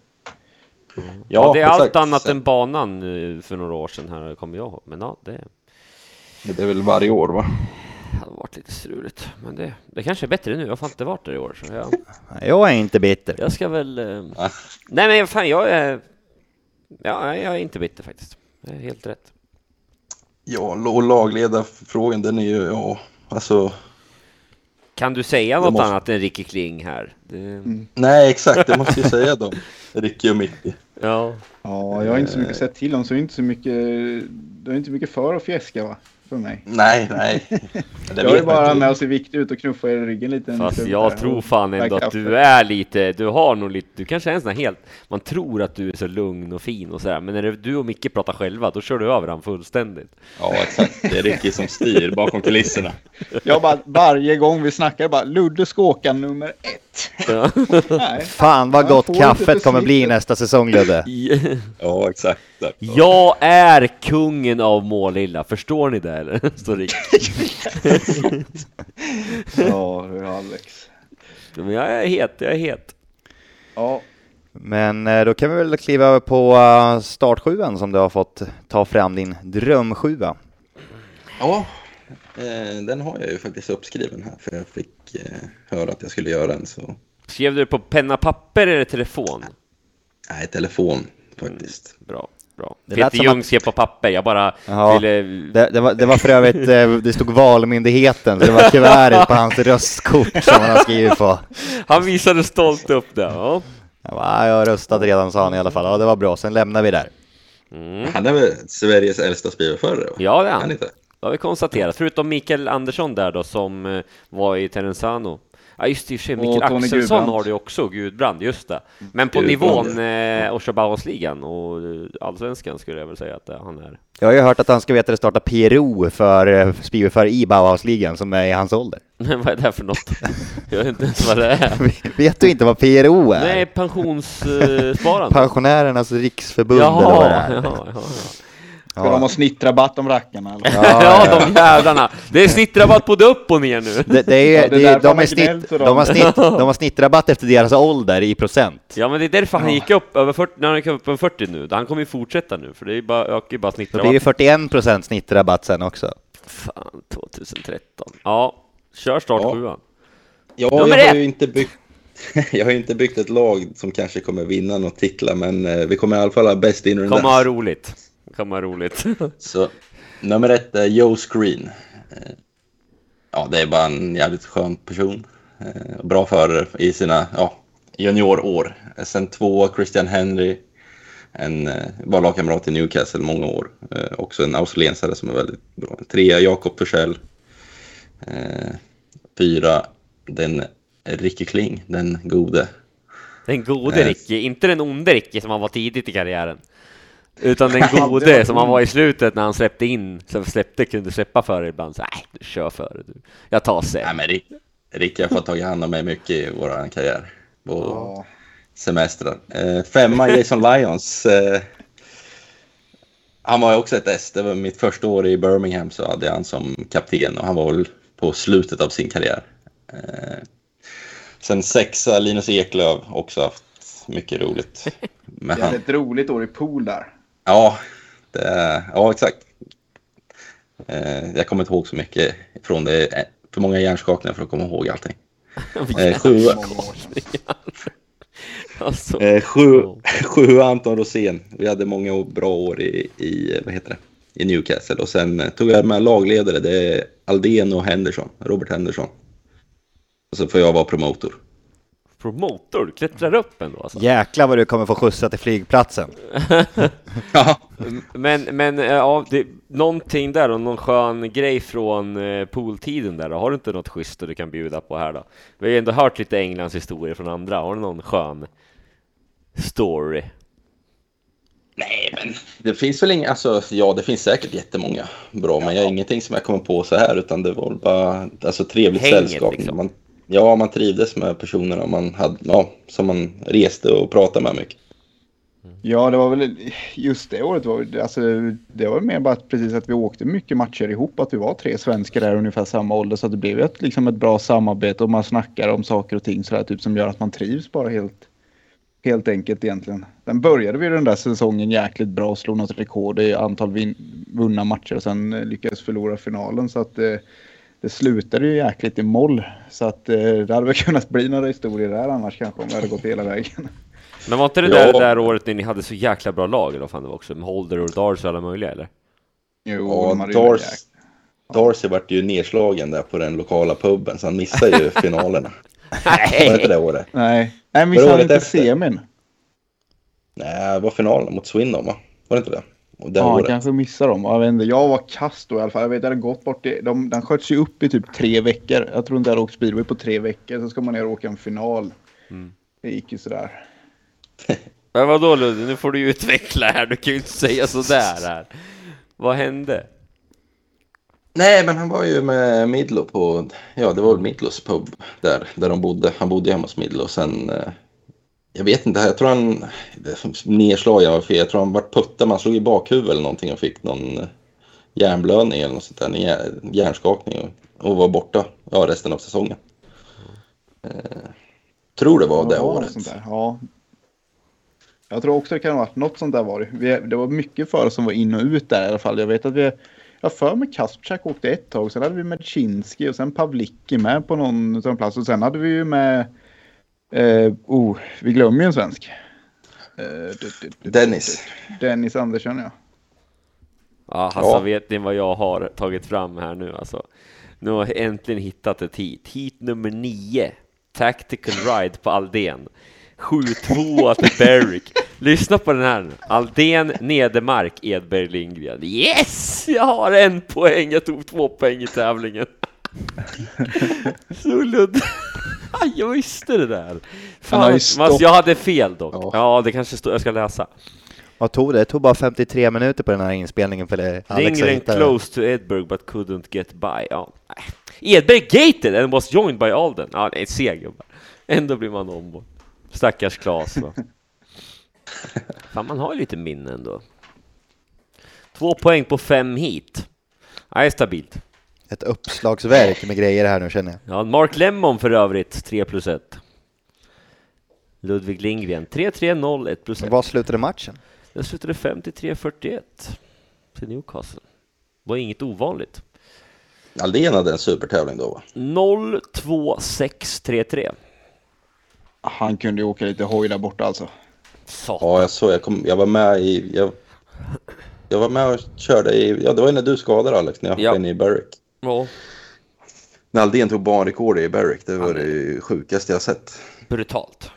Ja, det är allt exakt. annat än banan eh, för några år sedan här, kommer jag ihåg. Men ja, det Det är väl varje år, va? hade varit lite struligt. Men det, det kanske är bättre nu. Jag har inte varit där i år. Så jag, Jag är inte bitter. jag ska väl... Eh... Ah. Nej, men fan, jag är... Ja, jag är inte bitter faktiskt. Det är helt rätt. Ja, och lagledarfrågan, den är ju, ja, alltså... Kan du säga något måste- annat än Ricky Kling här? Det... Nej, exakt, det måste jag säga då. Ricky och Micke. Ja. Ja, jag har inte så mycket sett till dem så det är inte så mycket. Det är inte mycket för att fjäska va? För mig. Nej, nej. Det jag är bara med och ser viktig ut och knuffa er i ryggen lite. Fast jag tror fan ändå att du är lite, du har nog lite, du kanske är en sån här helt, man tror att du är så lugn och fin och sådär, men när du och Micke pratar själva, då kör du över han fullständigt. Ja, exakt. Det är Ricky som styr bakom kulisserna. Jag bara, varje gång vi snackar bara Ludde ska åka nummer ett. Ja. Nej. Fan vad gott kaffet kommer bli nästa säsong Ludde. Ja, exakt. Jag är kungen av Målilla, förstår ni det eller? Står Rick. Ja, du Alex. Men jag är het, jag är het. Ja, Men eh, då kan vi väl kliva över på eh, startsjuan som du har fått ta fram din drömsjua. Ja, eh, den har jag ju faktiskt uppskriven här för jag fick höra att jag skulle göra den. Så, Skrev du det på penna, papper eller telefon? nej, telefon faktiskt. Bra, bra. Det Peter Ljung att- skrev på papper, jag bara Ja. ville... Det, det, var, det var för övrigt, eh, det stod Valmyndigheten, så det var kuvertet på hans röstkort som han har skrivit på. Han visade stolt upp det. Ja. Jag, bara, "Ah, jag har röstat redan sa han i alla fall, ja det var bra, sen lämnar vi där. Mm. Han är väl Sveriges äldsta spelarförare? va? Ja, det är Han han. inte? Det har vi konstaterat. Förutom Mikael Andersson där då, som eh, var i Terenzano. Ja, just det, i och för sig. Mikael Axelsson har du också, Gudbrand, just det. Men på Gudbrand, nivån eh, Orsabauasligan och eh, allsvenskan skulle jag väl säga att eh, han är. Jag har ju hört att han ska veta starta PRO för eh, speedway i Bauhausligan som är i hans ålder. vad är det här för något? Jag vet inte ens vad det är. Vet du inte vad PRO är? Nej, pensionssparande. Pensionärernas riksförbund eller vad det Jaha, är. ja, ja, ja. Ska de ha snittrabatt om rackarna eller? Ja, de jävlarna! Det är snittrabatt både upp och ner nu. Det, det är, Ja, det är de, är snitt, de, har de- snitt, de har snittrabatt efter deras ålder i procent. Ja, men det är därför han gick upp över 40, när han gick upp över 40 nu. Han kommer ju fortsätta nu, för det är ju bara, ökar ju bara Då blir det snittrabatt. 41 procent snittrabatt sen också. Fan, 2013. Ja, kör start Ja. sjuan. Ja, Nummer jag har ju inte byggt jag har ju inte byggt ett lag som kanske kommer vinna något titlar, men eh, vi kommer i alla fall ha bäst in Kommer ha roligt. Kommer ha roligt. Så nummer ett är Joe Screen. Eh, Ja, det är bara en jävligt skön person. Eh, Bra förare i sina ja, juniorår. Eh, Sen två Christian Henry. En eh, var lagkamrat i Newcastle många år. Eh, Också en australiensare som är väldigt bra. Trea Jakob Torssell. Eh, Fyra den Ricky Kling, den gode. Den gode. Ricky, inte den onde Ricky som han var tidigt i karriären. Utan den gode som han var i slutet när han släppte in, som släppte, kunde släppa före ibland. Så, nej, du kör före du. Jag tar sen. Nej, men Rick, Ricky har fått tagit hand om mig mycket i vår karriär. På Ja. semestrar. Eh, femma Jason Lyons. Eh, han var ju också ett S. Det var mitt första år i Birmingham så hade jag han som kapten och han var väl på slutet av sin karriär. Eh, sen sexa Linus Eklöf, också haft mycket roligt. hade han. ett roligt år i pool där. Ja, det, ja exakt. Eh, jag kommer inte ihåg så mycket från det. Eh, För många hjärnskakningar för att komma ihåg allting. Eh, sju. Alltså, Eh, sju, sju Anton Rosén. Vi hade många bra år i, i, vad heter det? i Newcastle. Och sen tog jag med lagledare. Det är Aldén och Henderson. Robert Henderson. Och så får jag vara promotor. Promotor, du klättrar upp ändå alltså. Jäklar vad du kommer få skjutsa till flygplatsen. Ja, Men, men eh, ja, det, någonting där och någon skön grej från eh, pooltiden där då? Har du inte något schysst du kan bjuda på här då? Vi har ju ändå hört lite Englands historier från andra. Har du någon skön story? Nej, men det finns väl inga, alltså ja det finns säkert jättemånga bra, men jag har ingenting som jag kommer på så här utan det var bara alltså trevligt Hänget, sällskap. liksom. Man, ja, man trivdes med personerna man hade, ja, som man reste och pratade med mycket. Ja, det var väl just det året var det- alltså, det var mer bara att precis att vi åkte mycket matcher ihop, att vi var tre svenskar där ungefär samma ålder så att det blev ett, liksom ett bra samarbete och man snackar om saker och ting sådär typ som gör att man trivs bara helt helt enkelt egentligen. Sen började vi den där säsongen jäkligt bra och slog något rekord i antal vin, vunna matcher och sen lyckades förlora finalen så att eh, det slutade ju jäkligt i moll så att eh, det hade väl kunnat bli några historier där annars kanske om vi hade gått hela vägen. Men var inte det Ja. där, det där året när ni hade så jäkla bra lag eller vad fan det var också? Med Holder och Dars och alla möjliga eller? Jo, Ja, Dars, jäk- Darcy vart ju nedslagen där på den lokala puben så han missade ju finalerna. Var det Nej! inte det året? Nej, Nej Var missade det han inte efter? semin? Nej, det var finalen mot Swindon va? Var det inte det? Det Ja, året. kanske missade dem. Jag, vet inte, jag var kast då i alla fall. Jag vet, jag hade gått bort i, de, den sköts ju upp i typ tre veckor. Jag tror inte jag hade åkt speedway på tre veckor. Så ska man ner och åka en final. Mm. Det gick ju sådär. Men vadå Ludde, nu får du ju utveckla här, du kan ju inte säga sådär här. Vad hände? Nej, men han var ju med Midlo på, ja det var väl Midlos pub där, där de bodde. Han bodde hemma hos Midlo och sen, eh, jag vet inte, jag tror han, det- nedslag jag var fel, jag tror han vart puttad, man slog i bakhuvudet eller någonting och fick någon eh, hjärnblödning eller något sånt där, en hjär- hjärnskakning och, och var borta, ja resten av säsongen. Eh, tror det var det Ja, något året. Ja. Jag tror också det kan ha varit något sånt där var det. Vi, det var mycket förare som var in och ut där i alla fall. Jag vet att vi, jag för mig Kasprzak åkte ett tag. Sen hade vi Medcinski och sen Pavlicki med på någon sån plats. Och sen hade vi ju med, eh, oh, vi glömmer ju en svensk. Eh, du- du- du- du- Dennis. Dennis Andersson ja. Ja, alltså Ja. vet ni vad jag har tagit fram här nu alltså? Nu har jag äntligen hittat ett hit. Hit nummer nio. Tactical Ride på Aldén. 7-2 till Berwick. Lyssna på den här nu. Aldén, Nedermark, Edberg, Lindgren. Yes! Jag har en poäng. Jag tog två poäng i tävlingen. Så ludd. Aj, jag visste det där. Fan, stått- jag hade fel dock. Ja. Ja, det kanske står. Jag ska läsa. Vad tog det? Det tog bara 53 minuter på den här inspelningen för det Alex att Lindgren hitta det. close to Edberg but couldn't get by. Ja. nej. Edberg gated and was joined by Alden. Ja, det är seg. Ändå blir man ombord. Stackars Klas va. Fan, man har ju lite minne ändå. Två poäng på fem hit. Nej, stabilt. Ett uppslagsverk med grejer här nu känner jag. Ja, Mark Lemmon för övrigt, 3 plus 1. Ludvig Lindgren, 3-3-0, 1 plus 1. Vad slutade matchen? Den slutade 53-41 till Newcastle. var inget ovanligt. Aldén hade en supertävling då va? 0-2-6-3-3. Han kunde ju åka lite hoj där borta alltså. Satan. Ja, jag såg. Jag, kom, jag var med i... Jag, jag var med och körde i... Ja, det var när du skadade Alex, när jag Ja. hoppade in i Berwick. Ja, När Aldén tog banrekord i Berwick, det var Ja, det ju sjukaste jag sett. brutalt.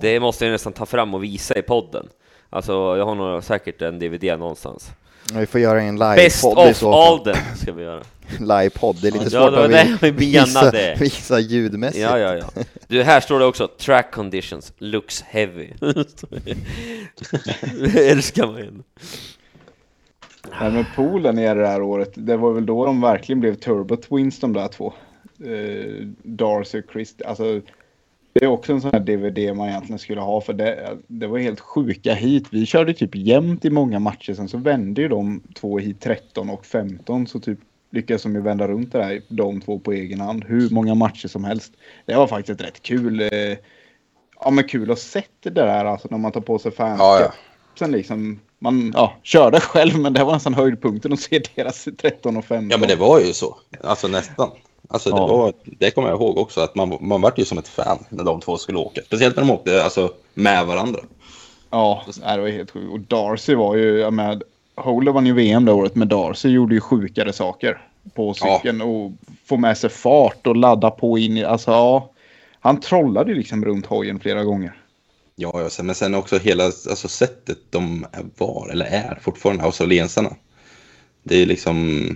Det måste jag nästan ta fram och visa i podden. Alltså, jag har nog säkert en DVD någonstans. Vi får göra en Best live-podd i of så fall. all them ska vi göra. Live-podd, det är lite Ja, svårt att det vi visa, visa ljudmässigt. Ja, ja, ja. Du, här står det också track conditions looks heavy. Det älskar man ju. Nej, men poolen i det här året, det var väl då de verkligen blev turbo twins de där två. Eh, Darcy och Chris. Alltså, det är också en sån här DVD man egentligen skulle ha för det, det var helt sjuka hit. Vi körde typ jämnt i många matcher. Sen så vände ju de två hit 13 och 15 så typ lyckades de ju vända runt det här, de två på egen hand. Hur många matcher som helst. Det var faktiskt rätt kul. Eh, ja men kul att se det där alltså när man tar på sig fans. Ja, ja. Sen liksom, man ja, körde själv men det var nästan höjdpunkten att se deras 13 och 15. Ja, men det var ju så. Alltså nästan. Alltså, det, Ja. var, det kommer jag ihåg också, att man, man vart ju som ett fan när de två skulle åka. Speciellt när de åkte alltså, med varandra. Ja, det var helt sjukt. Och Darcy var ju, menar, Holder vann ju VM det året men Darcy gjorde ju sjukare saker på cykeln och få med sig fart och ladda på in i, alltså ja. Han trollade ju liksom runt hojen flera gånger. Ja, men sen också hela alltså, sättet de var, eller är fortfarande, australiensarna. Det är liksom,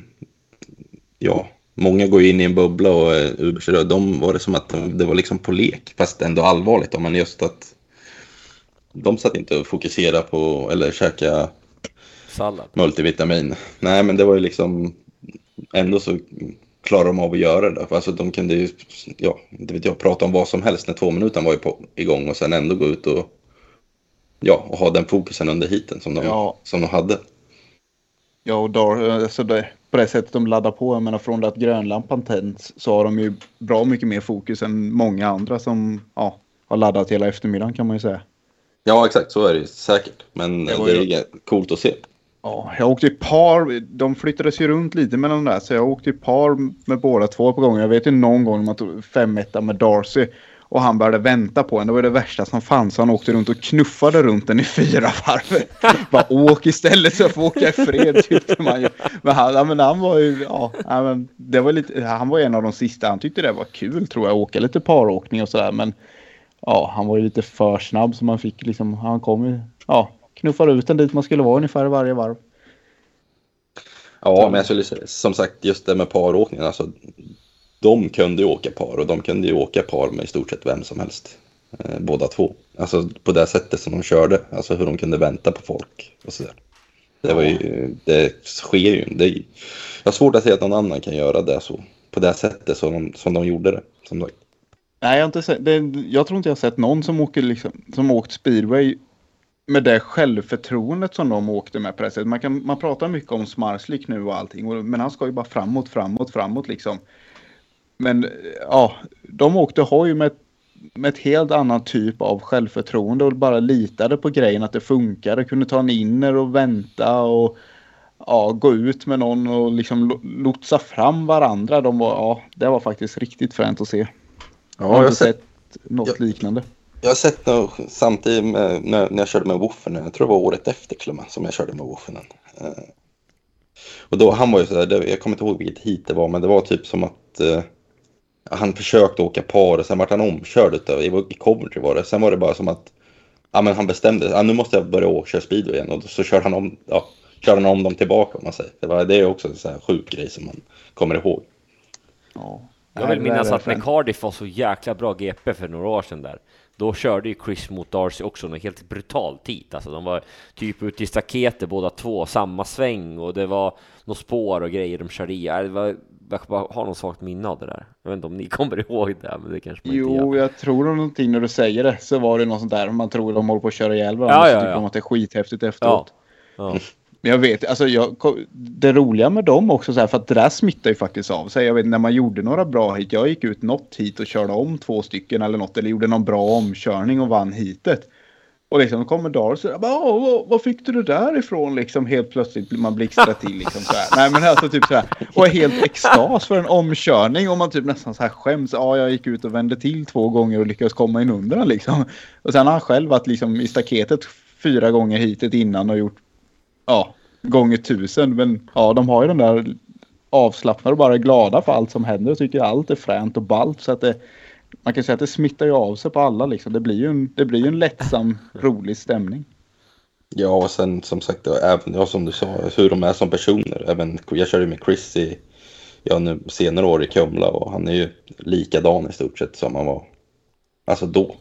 ja, många går in i en bubbla och är uberseriösa. De var det som att de, det var liksom på lek, fast ändå allvarligt. då, Men just att de satt inte och fokuserade på, eller käka Sallad. multivitamin. Nej, men det var ju liksom, ändå så klarade de av att göra det. Alltså de kunde ju, ja, inte vet jag, prata om vad som helst när två minuter var på, igång och sen ändå gå ut och, ja, och ha den fokusen under hiten som de, Ja. som de hade. Ja, och Dar, alltså det, på det sättet de laddar på, jag menar från det att grönlampan tänds så har de ju bra mycket mer fokus än många andra som ja, har laddat hela eftermiddagen kan man ju säga. Ja, exakt, så är det ju säkert. Men Det det, ju- är coolt att se. Ja, jag åkte i par, de flyttades ju runt lite mellan de där, så jag åkte i par med båda två på gången. Jag vet ju någon gång man tog fem med Darcy och han började vänta på en. Det var det värsta som fanns. Han åkte runt och knuffade runt den i fyra varv. Bara åk istället så jag får åka i fred tyckte man ju. Men han, men han var ju, ja, men det var lite, han var en av de sista. Han tyckte det var kul tror jag, att åka lite paråkning och sådär. Men ja, han var ju lite för snabb så man fick liksom, han kom ju, ja, knuffade ut den dit man skulle vara ungefär varje varv. Ja, men jag skulle som sagt, just det med paråkningen, alltså, de kunde ju åka par och de kunde ju åka par med i stort sett vem som helst. Eh, båda två. Alltså på det sättet som de körde, alltså hur de kunde vänta på folk och sådär. Det var ju, det sker ju. Det, är- jag har svårt att se att någon annan kan göra det så. På det sättet som de, som de gjorde det. Som sagt. Nej, jag, har inte sett, det, jag tror inte jag har sett någon som, åker liksom, som åkt speedway med det självförtroendet som de åkte med sättet. Man, kan, man pratar mycket om Smarslik nu och allting, och- men han ska ju bara framåt, framåt, framåt liksom. Men ja, de åkte hoj med, med ett helt annat typ av självförtroende och bara litade på grejen att det funkade. Kunde ta en inner och vänta och ja, gå ut med någon och liksom lo- lotsa fram varandra. De var, ja, det var faktiskt riktigt fränt att se. Ja, jag har inte sett något Ja. liknande. Jag har sett något samtidigt med, när, när jag körde med Woffen, jag tror det var året efter till och med som jag körde med Woffen. Eh, och då, han var ju sådär, det- jag kommer inte ihåg vilket hit det var, men det var typ som att eh, han försökte åka par och sen vart han omkörd utav, i i Coventry var det. Sen var det bara som att, ja men han bestämde, ja, nu måste jag börja åka, köra speedway igen och så körde han om, ja, körde han om dem tillbaka om man säger. Det, var, det är också en sån här sjuk grej som man kommer ihåg. Ja. Jag vill minnas att när Cardiff var så jäkla bra GP för några år sedan där, då körde ju Chris mot Darcy också något helt brutalt hit. Alltså de var typ ute i staketet båda två, samma sväng och det var något spår och grejer de körde i. Ja, Det var, jag bara har någon svagt minne av det där. Jag vet inte om ni kommer ihåg det, men det kanske man inte. Jo, jag tror någonting när du säger det så var det något sånt där. Man tror de håller på att köra ihjäl varandra. Ja, så ja, tycker ja. de att det är skithäftigt efteråt. Ja. Men jag vet, alltså jag, det roliga med dem också så här, för att det där smittar ju faktiskt av sig. Jag vet när man gjorde några bra hit, jag gick ut något hit och körde om två stycken eller något, eller gjorde någon bra omkörning och vann hitet. Och liksom kommer Darcy och bara, vad, fick du det där ifrån? Liksom helt plötsligt blir man blixtrar till liksom så här. Nej men alltså typ så här. Och är helt extas för en omkörning och man typ nästan så här skäms. Ja, jag gick ut och vände till två gånger och lyckades komma in under den liksom. Och sen har han själv varit liksom i staketet fyra gånger hitet innan och gjort, ja, gånger tusen. Men ja, de har ju den där avslappnade och bara är glada för allt som händer och tycker allt är fränt och ballt. Så att det, man kan säga att det smittar ju av sig på alla liksom. Det blir ju en, det blir ju en lättsam, rolig stämning. Ja, och sen som sagt, även ja, som du sa, hur de är som personer. Även, jag körde med Chris i ja, nu, senare år i Kumla och han är ju likadan i stort sett som han var alltså då.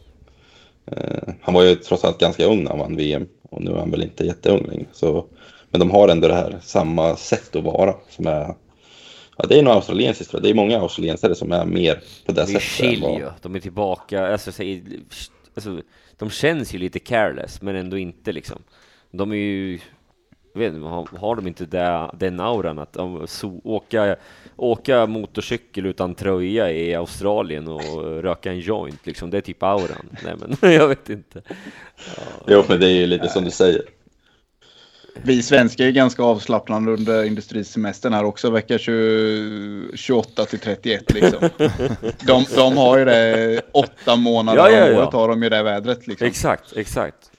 Eh, han var ju trots allt ganska ung när han vann VM och nu är han väl inte jätteung längre. Så, men de har ändå det här samma sätt att vara som är Ja, det är nog australiensiskt tror jag. Det är många australiensare som är mer på det Det är sättet. chill än vad- ju. De är tillbaka, alltså, säg- alltså, de känns ju lite careless, men ändå inte liksom. De är ju, jag vet inte, har, har de inte det, den auran att de, so, åka, åka motorcykel utan tröja i Australien och röka en joint liksom, det är typ auran. Nej men, jag vet inte. Jo, men det är ju lite som du säger. Vi svenskar är ganska avslappnande under industrisemestern här också, vecka 20, 28 till 31 liksom. de, de har ju det åtta månader Ja, ja, ja. året har de ju det vädret liksom. Exakt, exakt.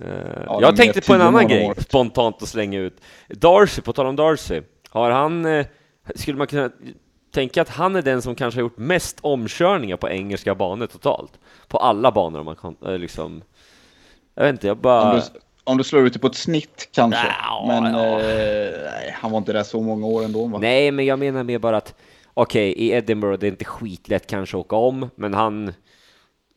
Eh, Ja, jag tänkte på en annan grej, året. spontant att slänga ut. Darcy, på tal om Darcy, har han, eh, skulle man kunna tänka att han är den som kanske har gjort mest omkörningar på engelska banor totalt? På alla banor om man kan, eh, liksom. Jag vet inte, jag bara... Om du, om du slår ut det på ett snitt kanske. Ja, men ja. eh, han var inte där så många år ändå va? Nej, men jag menar mer bara att okej, i Edinburgh, det är inte skitlätt kanske att åka om, men han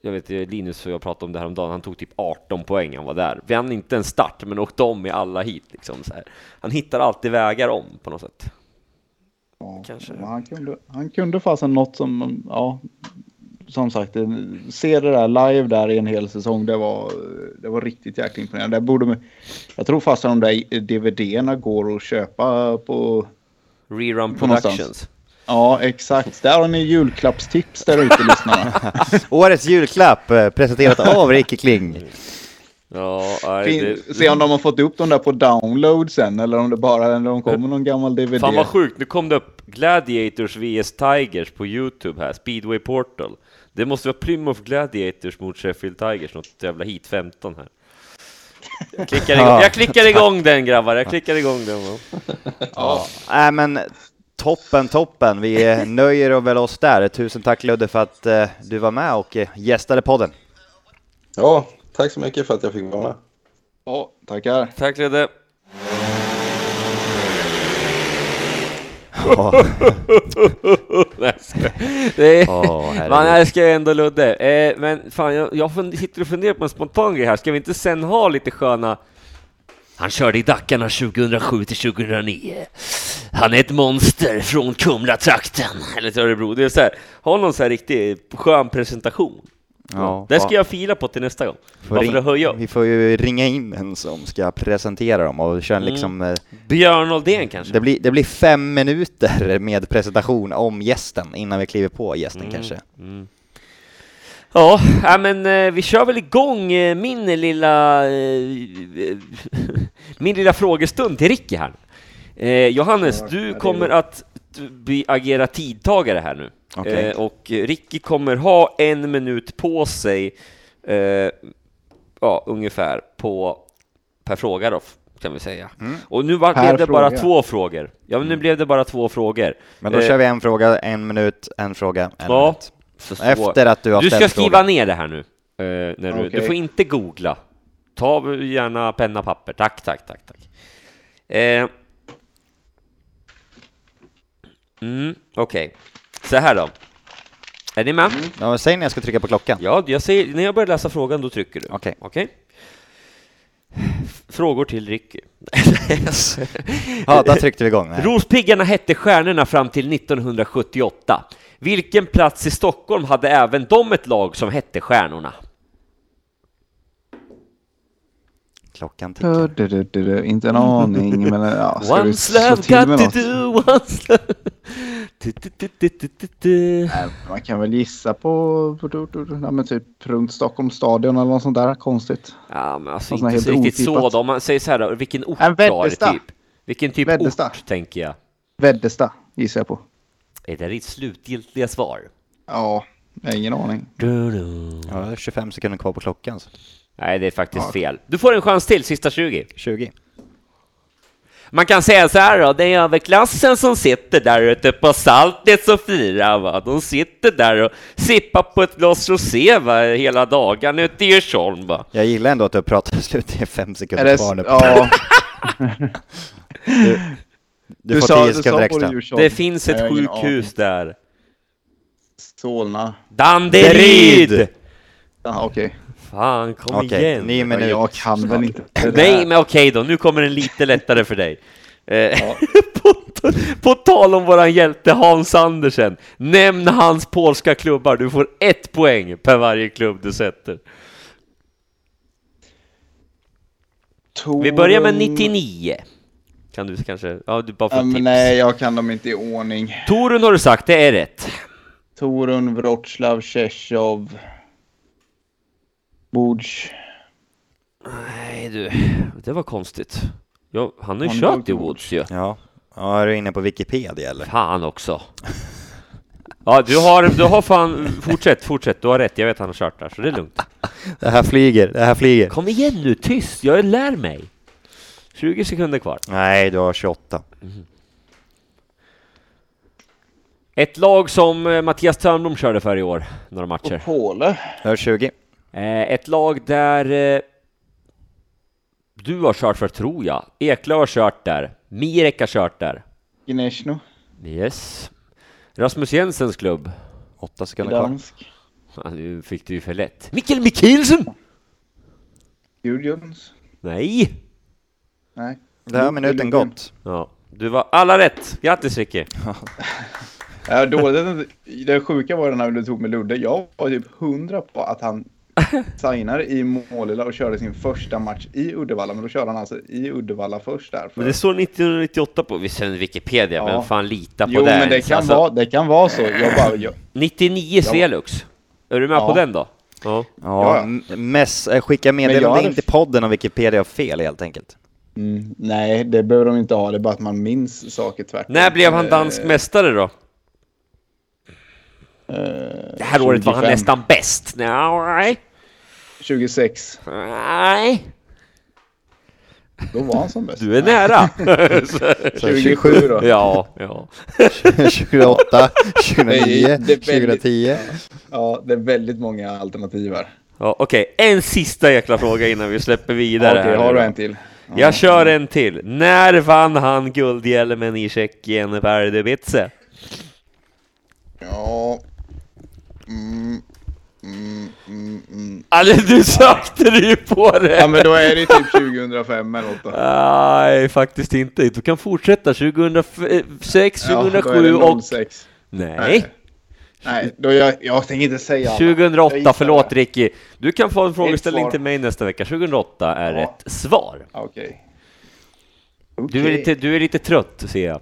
jag vet Linus och jag pratade om det här om dagen. han tog typ 18 poäng han var där. Vi hann inte en start, men åkte om i alla hit liksom så här. Han hittar alltid vägar om på något sätt. Ja, kanske. men Han kunde, han kunde fasen något som, ja, som sagt, det- se det där live där i en hel säsong, det var, det var riktigt jäkla imponerande. Det borde, man- jag tror fasen de där DVD-erna går att köpa på, Rerun någonstans. Productions. ja exakt, där har ni julklappstips där ute lyssnarna. Årets julklapp eh, presenterat av Ricky Kling. Ja, nej, Fin, det, se om de har fått upp dem där på download sen eller om det bara eller om de kommer någon gammal DVD. Fan vad sjukt, nu kom det upp Gladiators vs Tigers på Youtube här, Speedway Portal. Det måste vara Plymouth Gladiators mot Sheffield Tigers, något jävla hit 15 här. Jag klickar igång, jag klickar igång den grabbar, jag klickar igång den. Ja. Nej men toppen, toppen. Vi eh, nöjer oss väl oss där. Tusen tack Ludde för att eh, du var med och eh, gästade podden. Ja, tack så mycket för att jag fick vara med. Ja, tackar. Tack Ludde. Det är, Åh, herregud. Man älskar ju ändå Ludde. Eh, men fan, jag, jag fund- sitter och funderar på en spontan grej här. Ska vi inte sen ha lite sköna... Han körde i Dackarna 2007 till 2009. Han är ett monster från Kumla-trakten. Eller till Örebro. Det är så här, ha någon så här riktig skön presentation. Ja, det ska ja. jag fila på till nästa gång. Får Bara för ring- att höja upp. Vi får ju ringa in en som ska presentera dem och köra Mm. liksom, eh, Björn Oldén kanske? det, blir, det blir fem minuter med presentation om gästen innan vi kliver på gästen Mm. kanske. Mm. Ja, men eh, vi kör väl igång eh, min lilla eh, min lilla frågestund till Ricky här. Johannes, Ja, du kommer att bli agera tidtagare här nu. Okej. Eh, och Ricky kommer ha en minut på sig, eh, ja, ungefär, på, per fråga då, kan vi säga. Mm. Och nu var, Per blev det bara fråga. två frågor. Ja, men nu blev det bara två frågor. Men då Eh, kör vi en fråga, en minut, en fråga, en Ja. minut. Så- så- Efter att du har Du ska skriva frågan. ner det här nu. eh, när du, du Okej. får inte googla. Ta gärna penna och papper. Tack, tack, tack, tack. Eh. Mm, Okej, så här då. Är ni med? Ja, men säg när jag ska trycka på klockan. Ja, jag säger, när jag börjar läsa frågan, då trycker du. Okej. Okej? Frågor till Ricky. Ja, där tryckte vi igång. Rospiggarna hette Stjärnorna fram till 1978. Vilken plats i Stockholm hade även de ett lag som hette Stjärnorna? Klockan tickar. du, du, du, du. Inte en aning, men ja, ska du One slå love till med got to något? do, one love. Du, du, du, du, du, du, du. Nej, Man kan väl gissa på, på du, du, du, ja, men typ runt Stockholms stadion eller något sånt där konstigt. Ja, men alltså inte helt riktigt så otippat. då. Om man säger så här då, vilken ort är det typ? Vilken typ Väddesta. ort tänker jag? Väddesta gissar jag på. Är det ditt slutgiltiga svar? Ja, jag har ingen aning. Du, du. Ja, det är 25 sekunder kvar på klockan. Så. Nej, det är faktiskt Ja. fel. Du får en chans till, sista 20. 20. Man kan säga så här då, det är överklassen som sitter där ute på Saltnäs och firar va. De sitter där och sippar på ett glas rosé va, hela dagen ute i Djursholm va. Jag gillar ändå att du pratar slut, det är fem Är sekunder det, kvar nu. ja, Du, får sa- 10 sekunder extra. Det finns ett sjukhus där. Solna. Danderyd! Ja, okej. Fan, kom Okej, igen. nio Men jag kan väl inte. Nej, men okej då, nu kommer den lite lättare för dig. Eh, på, på tal om våran hjälte Hans Andersen, nämn hans polska klubbar. Du får ett poäng per varje klubb du sätter. Vi börjar med Torun- 99. Kan du kanske, ja du bara får tips. nej, jag kan dem inte i ordning. Torun har du sagt, det är rätt. Torun, Wroclaw, Tjechov, Budj. Nej du, det var konstigt. Ja, han har ju Han kört i. Woods ju. Ja. ja, är du inne på Wikipedia eller? Fan också. Ja, du har, du har fan, fortsätt, fortsätt, du har rätt, jag vet att han har kört där, så det är lugnt. Det här flyger, det här flyger. Kom igen nu, tyst, jag lär mig. 20 sekunder kvar. Nej, du har 28. Ett lag som eh, Mattias Törnblom körde för i år, några matcher. Och Påle. Har 20. Eh, ett lag där eh, du har kört för, tror jag. Eklöf har kört där. Mirek har kört där. Gnesno. Yes. Rasmus Jensens klubb. 8 sekunder kvar. Gdansk. Ja, nu fick du ju för lätt. Mikkel Mikkelsen! Gudjons. Nej! Nej. Det här har minuten gått. Ja, du var alla rätt. Grattis Ricky! Ja, dåligt. Det sjuka var när du tog med Ludde. Jag var typ hundra på att han signade i Målilla och körde sin första match i Uddevalla. Men då körde han alltså i Uddevalla först där. Men det står 1998 på visserligen Wikipedia, Ja. men fan lita på Jo, det. men det kan, Alltså, vara, det kan vara så. Jag bara, jag, 99 Svelux. Är du med Ja. på den då? Ja. Ja, mess, äh, skicka jag meddelande hade in till podden om Wikipedia har fel helt enkelt. mm, nej, det behöver de inte ha. Det är bara att man minns saker tvärtom. När blev han Eh, dansk mästare då? Eh, Det här året var han 25. nästan bäst. Nej. 26. Nej. Då var han som bäst. Du är nära. Så 27 då. ja, ja. 28, 29, Det är väldigt- 2010. Ja, det är väldigt många alternativ här. ja Okej, en sista jäkla fråga innan vi släpper vidare. Okej, här har du en till? Ja. Jag kör en till. När vann han guldhjälmen i Tjeckien, Pardubice? Ja. Mm, mm, mm. Alltså, du sökte du ju på det! Ja, men då är det typ 2005 eller något. Nej, faktiskt inte. Du kan fortsätta 2006, Ja, då är 2007 det och... 06. Nej, Nej, då jag, jag tänker inte säga alla. Jag 2008. gissar Förlåt det. Ricky. Du kan få en frågeställning till mig nästa vecka. 2008 är Ja. rätt svar. Okej. Du är, lite, du är lite trött, ser jag.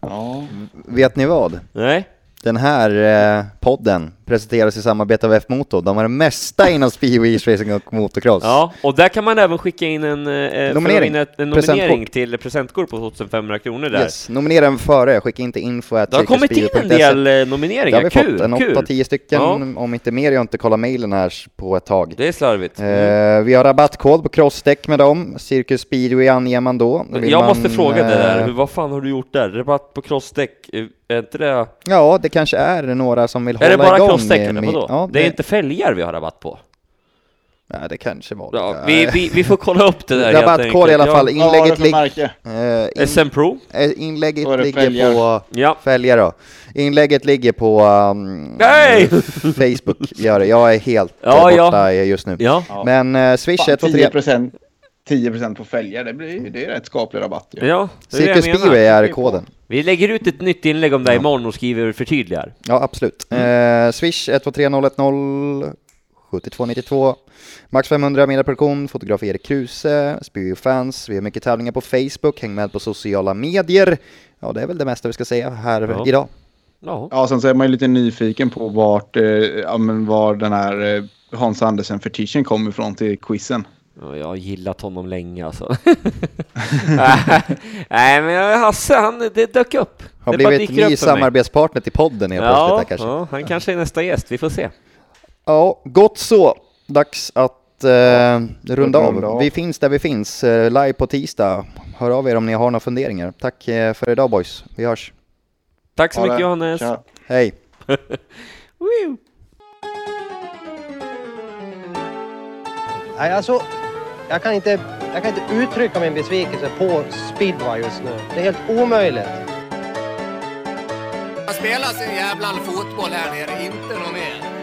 Ja. Vet ni vad? Nej? Den här eh, podden presenteras i samarbete av F-Motor. De har det mesta inom speedway, racing och motocross. Ja, och där kan man även skicka in en, eh, Nominering. att vinna en nominering till presentkort på 2500 kronor där. Yes. Nominera den före, skicka in till info Det har kommit in en del eh, nomineringar, Det har vi kul! fått, en kul. 8-10 stycken, Ja. om inte mer. Jag har inte kollat mailen här på ett tag. Det är slarvigt. Eh, vi har rabattkod på crossdäck med dem. Cirkus Speedway anger man då. Vill jag man, måste fråga det där, eh, vad fan har du gjort där? Rabatt på crossdäck, är inte det... Ja, det kanske är några som vill Är hålla igång. Med- vadå? Ja, det är inte fälgar vi har rabatt på? Ja, det kanske var det. Ja, vi, vi, vi får kolla upp det där Rabattkod i alla fall. Inlägget, för lig- märke? eh, Ja, in, SM Pro? eh, inlägget ligger fälgar. på... Ja. Fälgar då. Inlägget ligger på um, Nej! Facebook. Gör det. Jag är helt Ja, eh, ja. borta just nu. Ja. Ja. Men uh, Swish Fan, 123... 10%, 10 på fälgar, det, blir, det är rätt skaplig rabatt ju. Ja, det är det jag Cirkus. Speedway är koden. Vi lägger ut ett nytt inlägg om det här imorgon och skriver förtydligar. Ja, absolut. Mm. Eh, Swish 123 010 7292. Max 500 mediaproduktion, fotograf Erik Kruse, Spyfans. Vi har mycket tävlingar på Facebook, häng med på sociala medier. Ja, det är väl det mesta vi ska säga här Ja. idag. Ja. Ja, sen så är man ju lite nyfiken på vart, eh, ja, men var den här eh, Hans Andersen-fetischen kom ifrån till quizen. Ja, jag har gillat honom länge alltså. Nej, men Hasse, han, det dök upp. Har det blivit ny samarbetspartner till podden helt plötsligt Ja, här kanske. ja, han kanske är nästa gäst, vi får se. Ja, gott så. Dags att eh, runda av. av. Vi finns där vi finns, eh, live på tisdag. Hör av er om ni har några funderingar. Tack eh, för idag boys. Vi hörs. Tack så Ha mycket det. Johannes. Tja. Hej! Nej, alltså, jag kan, inte, jag kan inte uttrycka min besvikelse på speedway just nu. Det är helt omöjligt. Man spelar sin jävla fotboll här nere, inte någon mer.